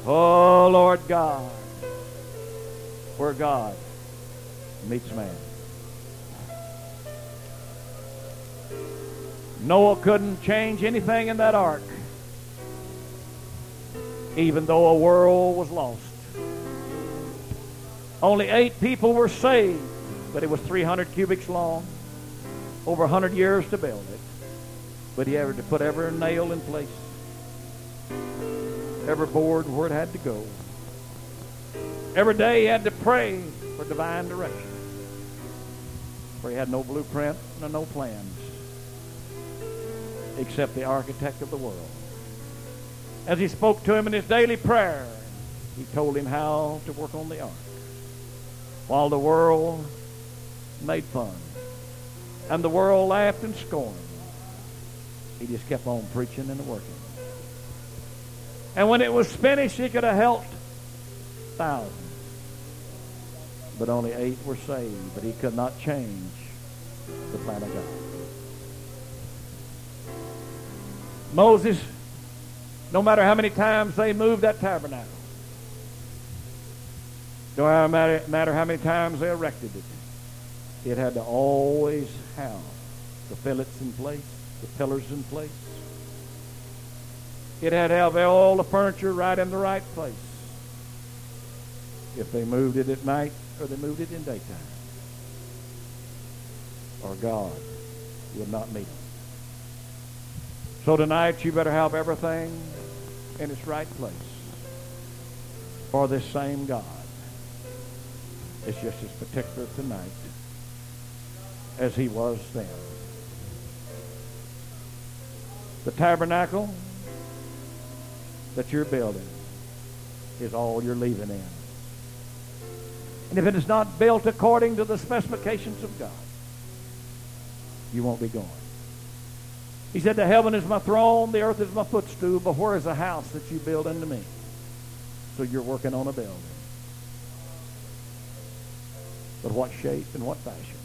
Oh, Lord God, where God meets man. Noah couldn't change anything in that ark, even though a world was lost. Only eight people were saved, but it was 300 cubits long, over 100 years to build it. But he had to put every nail in place, every board where it had to go. Every day he had to pray for divine direction. For he had no blueprint and no plans except the architect of the world. As he spoke to him in his daily prayer, he told him how to work on the ark. While the world made fun and the world laughed and scorned, he just kept on preaching and working. And when it was finished, he could have helped thousands. But only eight were saved, but he could not change the plan of God. Moses, no matter how many times they moved that tabernacle, no matter, matter how many times they erected it, it had to always have the fillets in place, the pillars in place. It had to have all the furniture right in the right place. If they moved it at night or they moved it in daytime, or God would not meet them. So tonight you better have everything in its right place for this same God. It's just as particular tonight as he was then. The tabernacle that you're building is all you're leaving in. And if it is not built according to the specifications of God, you won't be going. He said, The heaven is my throne, the earth is my footstool, but where is the house that you build unto me? So you're working on a building. But what shape and what fashion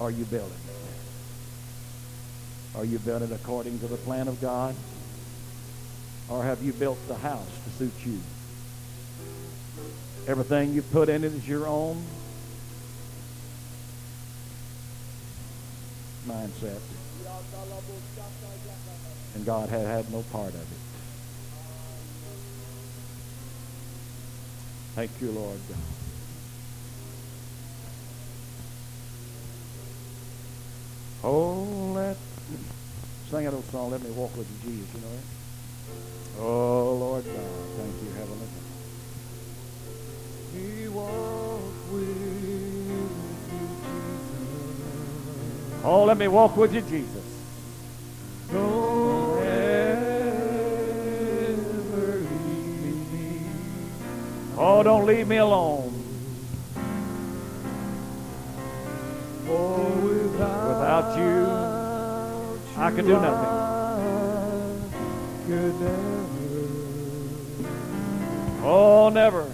are you building? Are you building according to the plan of God? Or have you built the house to suit you? Everything you put in it is your own mindset. And God had had no part of it. Thank you, Lord God. Oh, let sing that old song. Let me walk with you, Jesus. You know that. Oh, Lord God, thank you, Heavenly. He walked with. Oh, let me walk with you, Jesus. Ever leave me. Oh, don't leave me alone. Oh, without, without you, you, I can do nothing. Oh, never.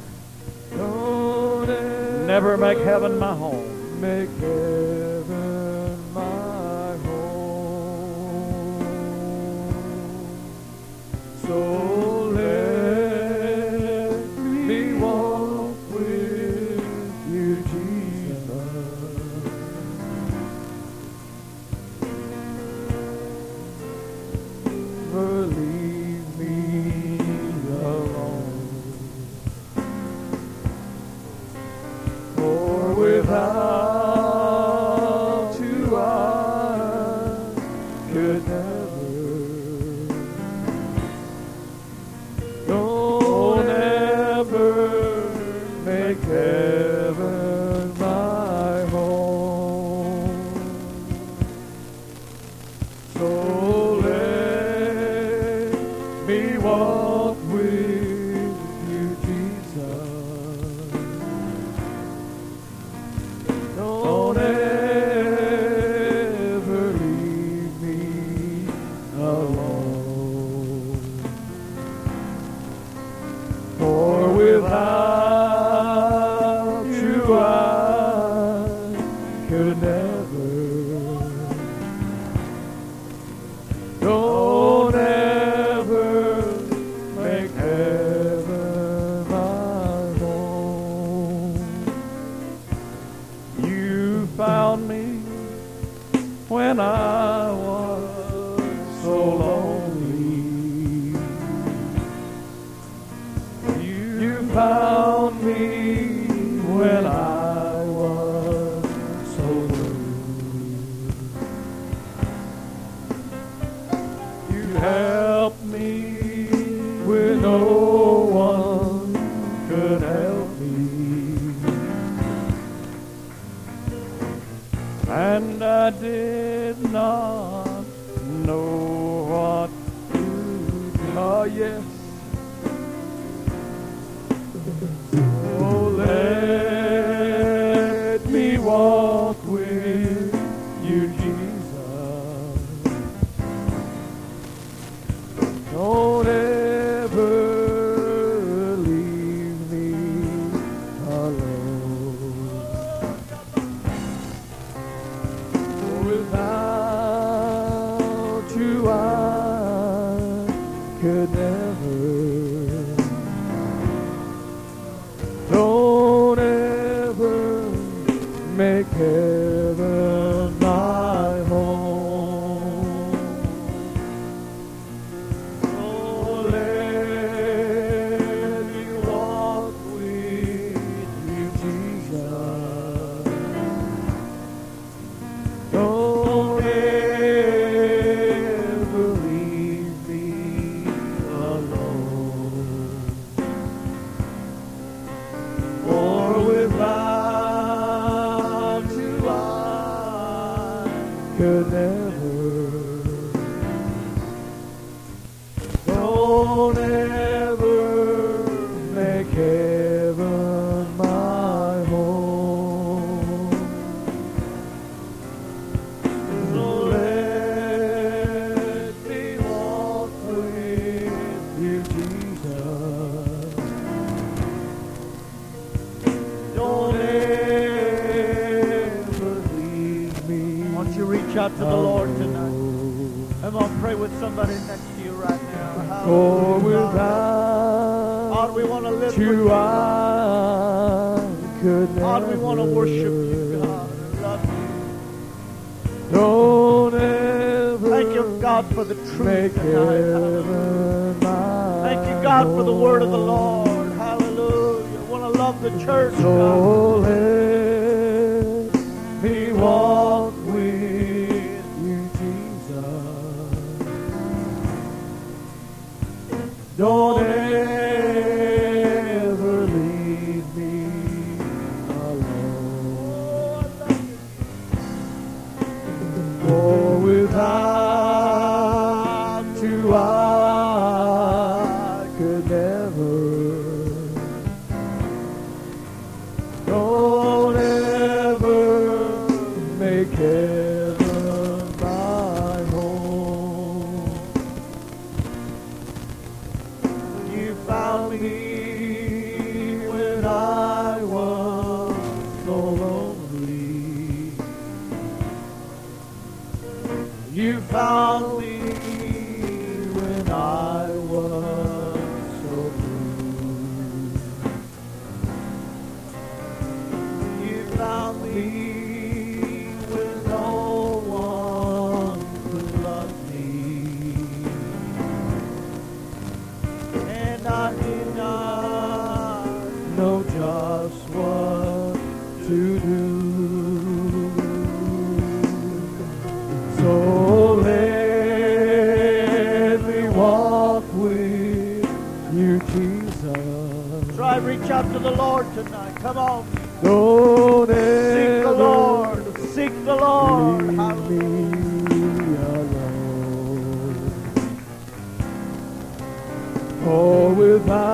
Don't never make heaven my home. Make heaven walk with you, Jesus. Try reach out to the Lord tonight. Come on. Don't Seek the Lord. Seek the Lord. Leave me alone. Oh, without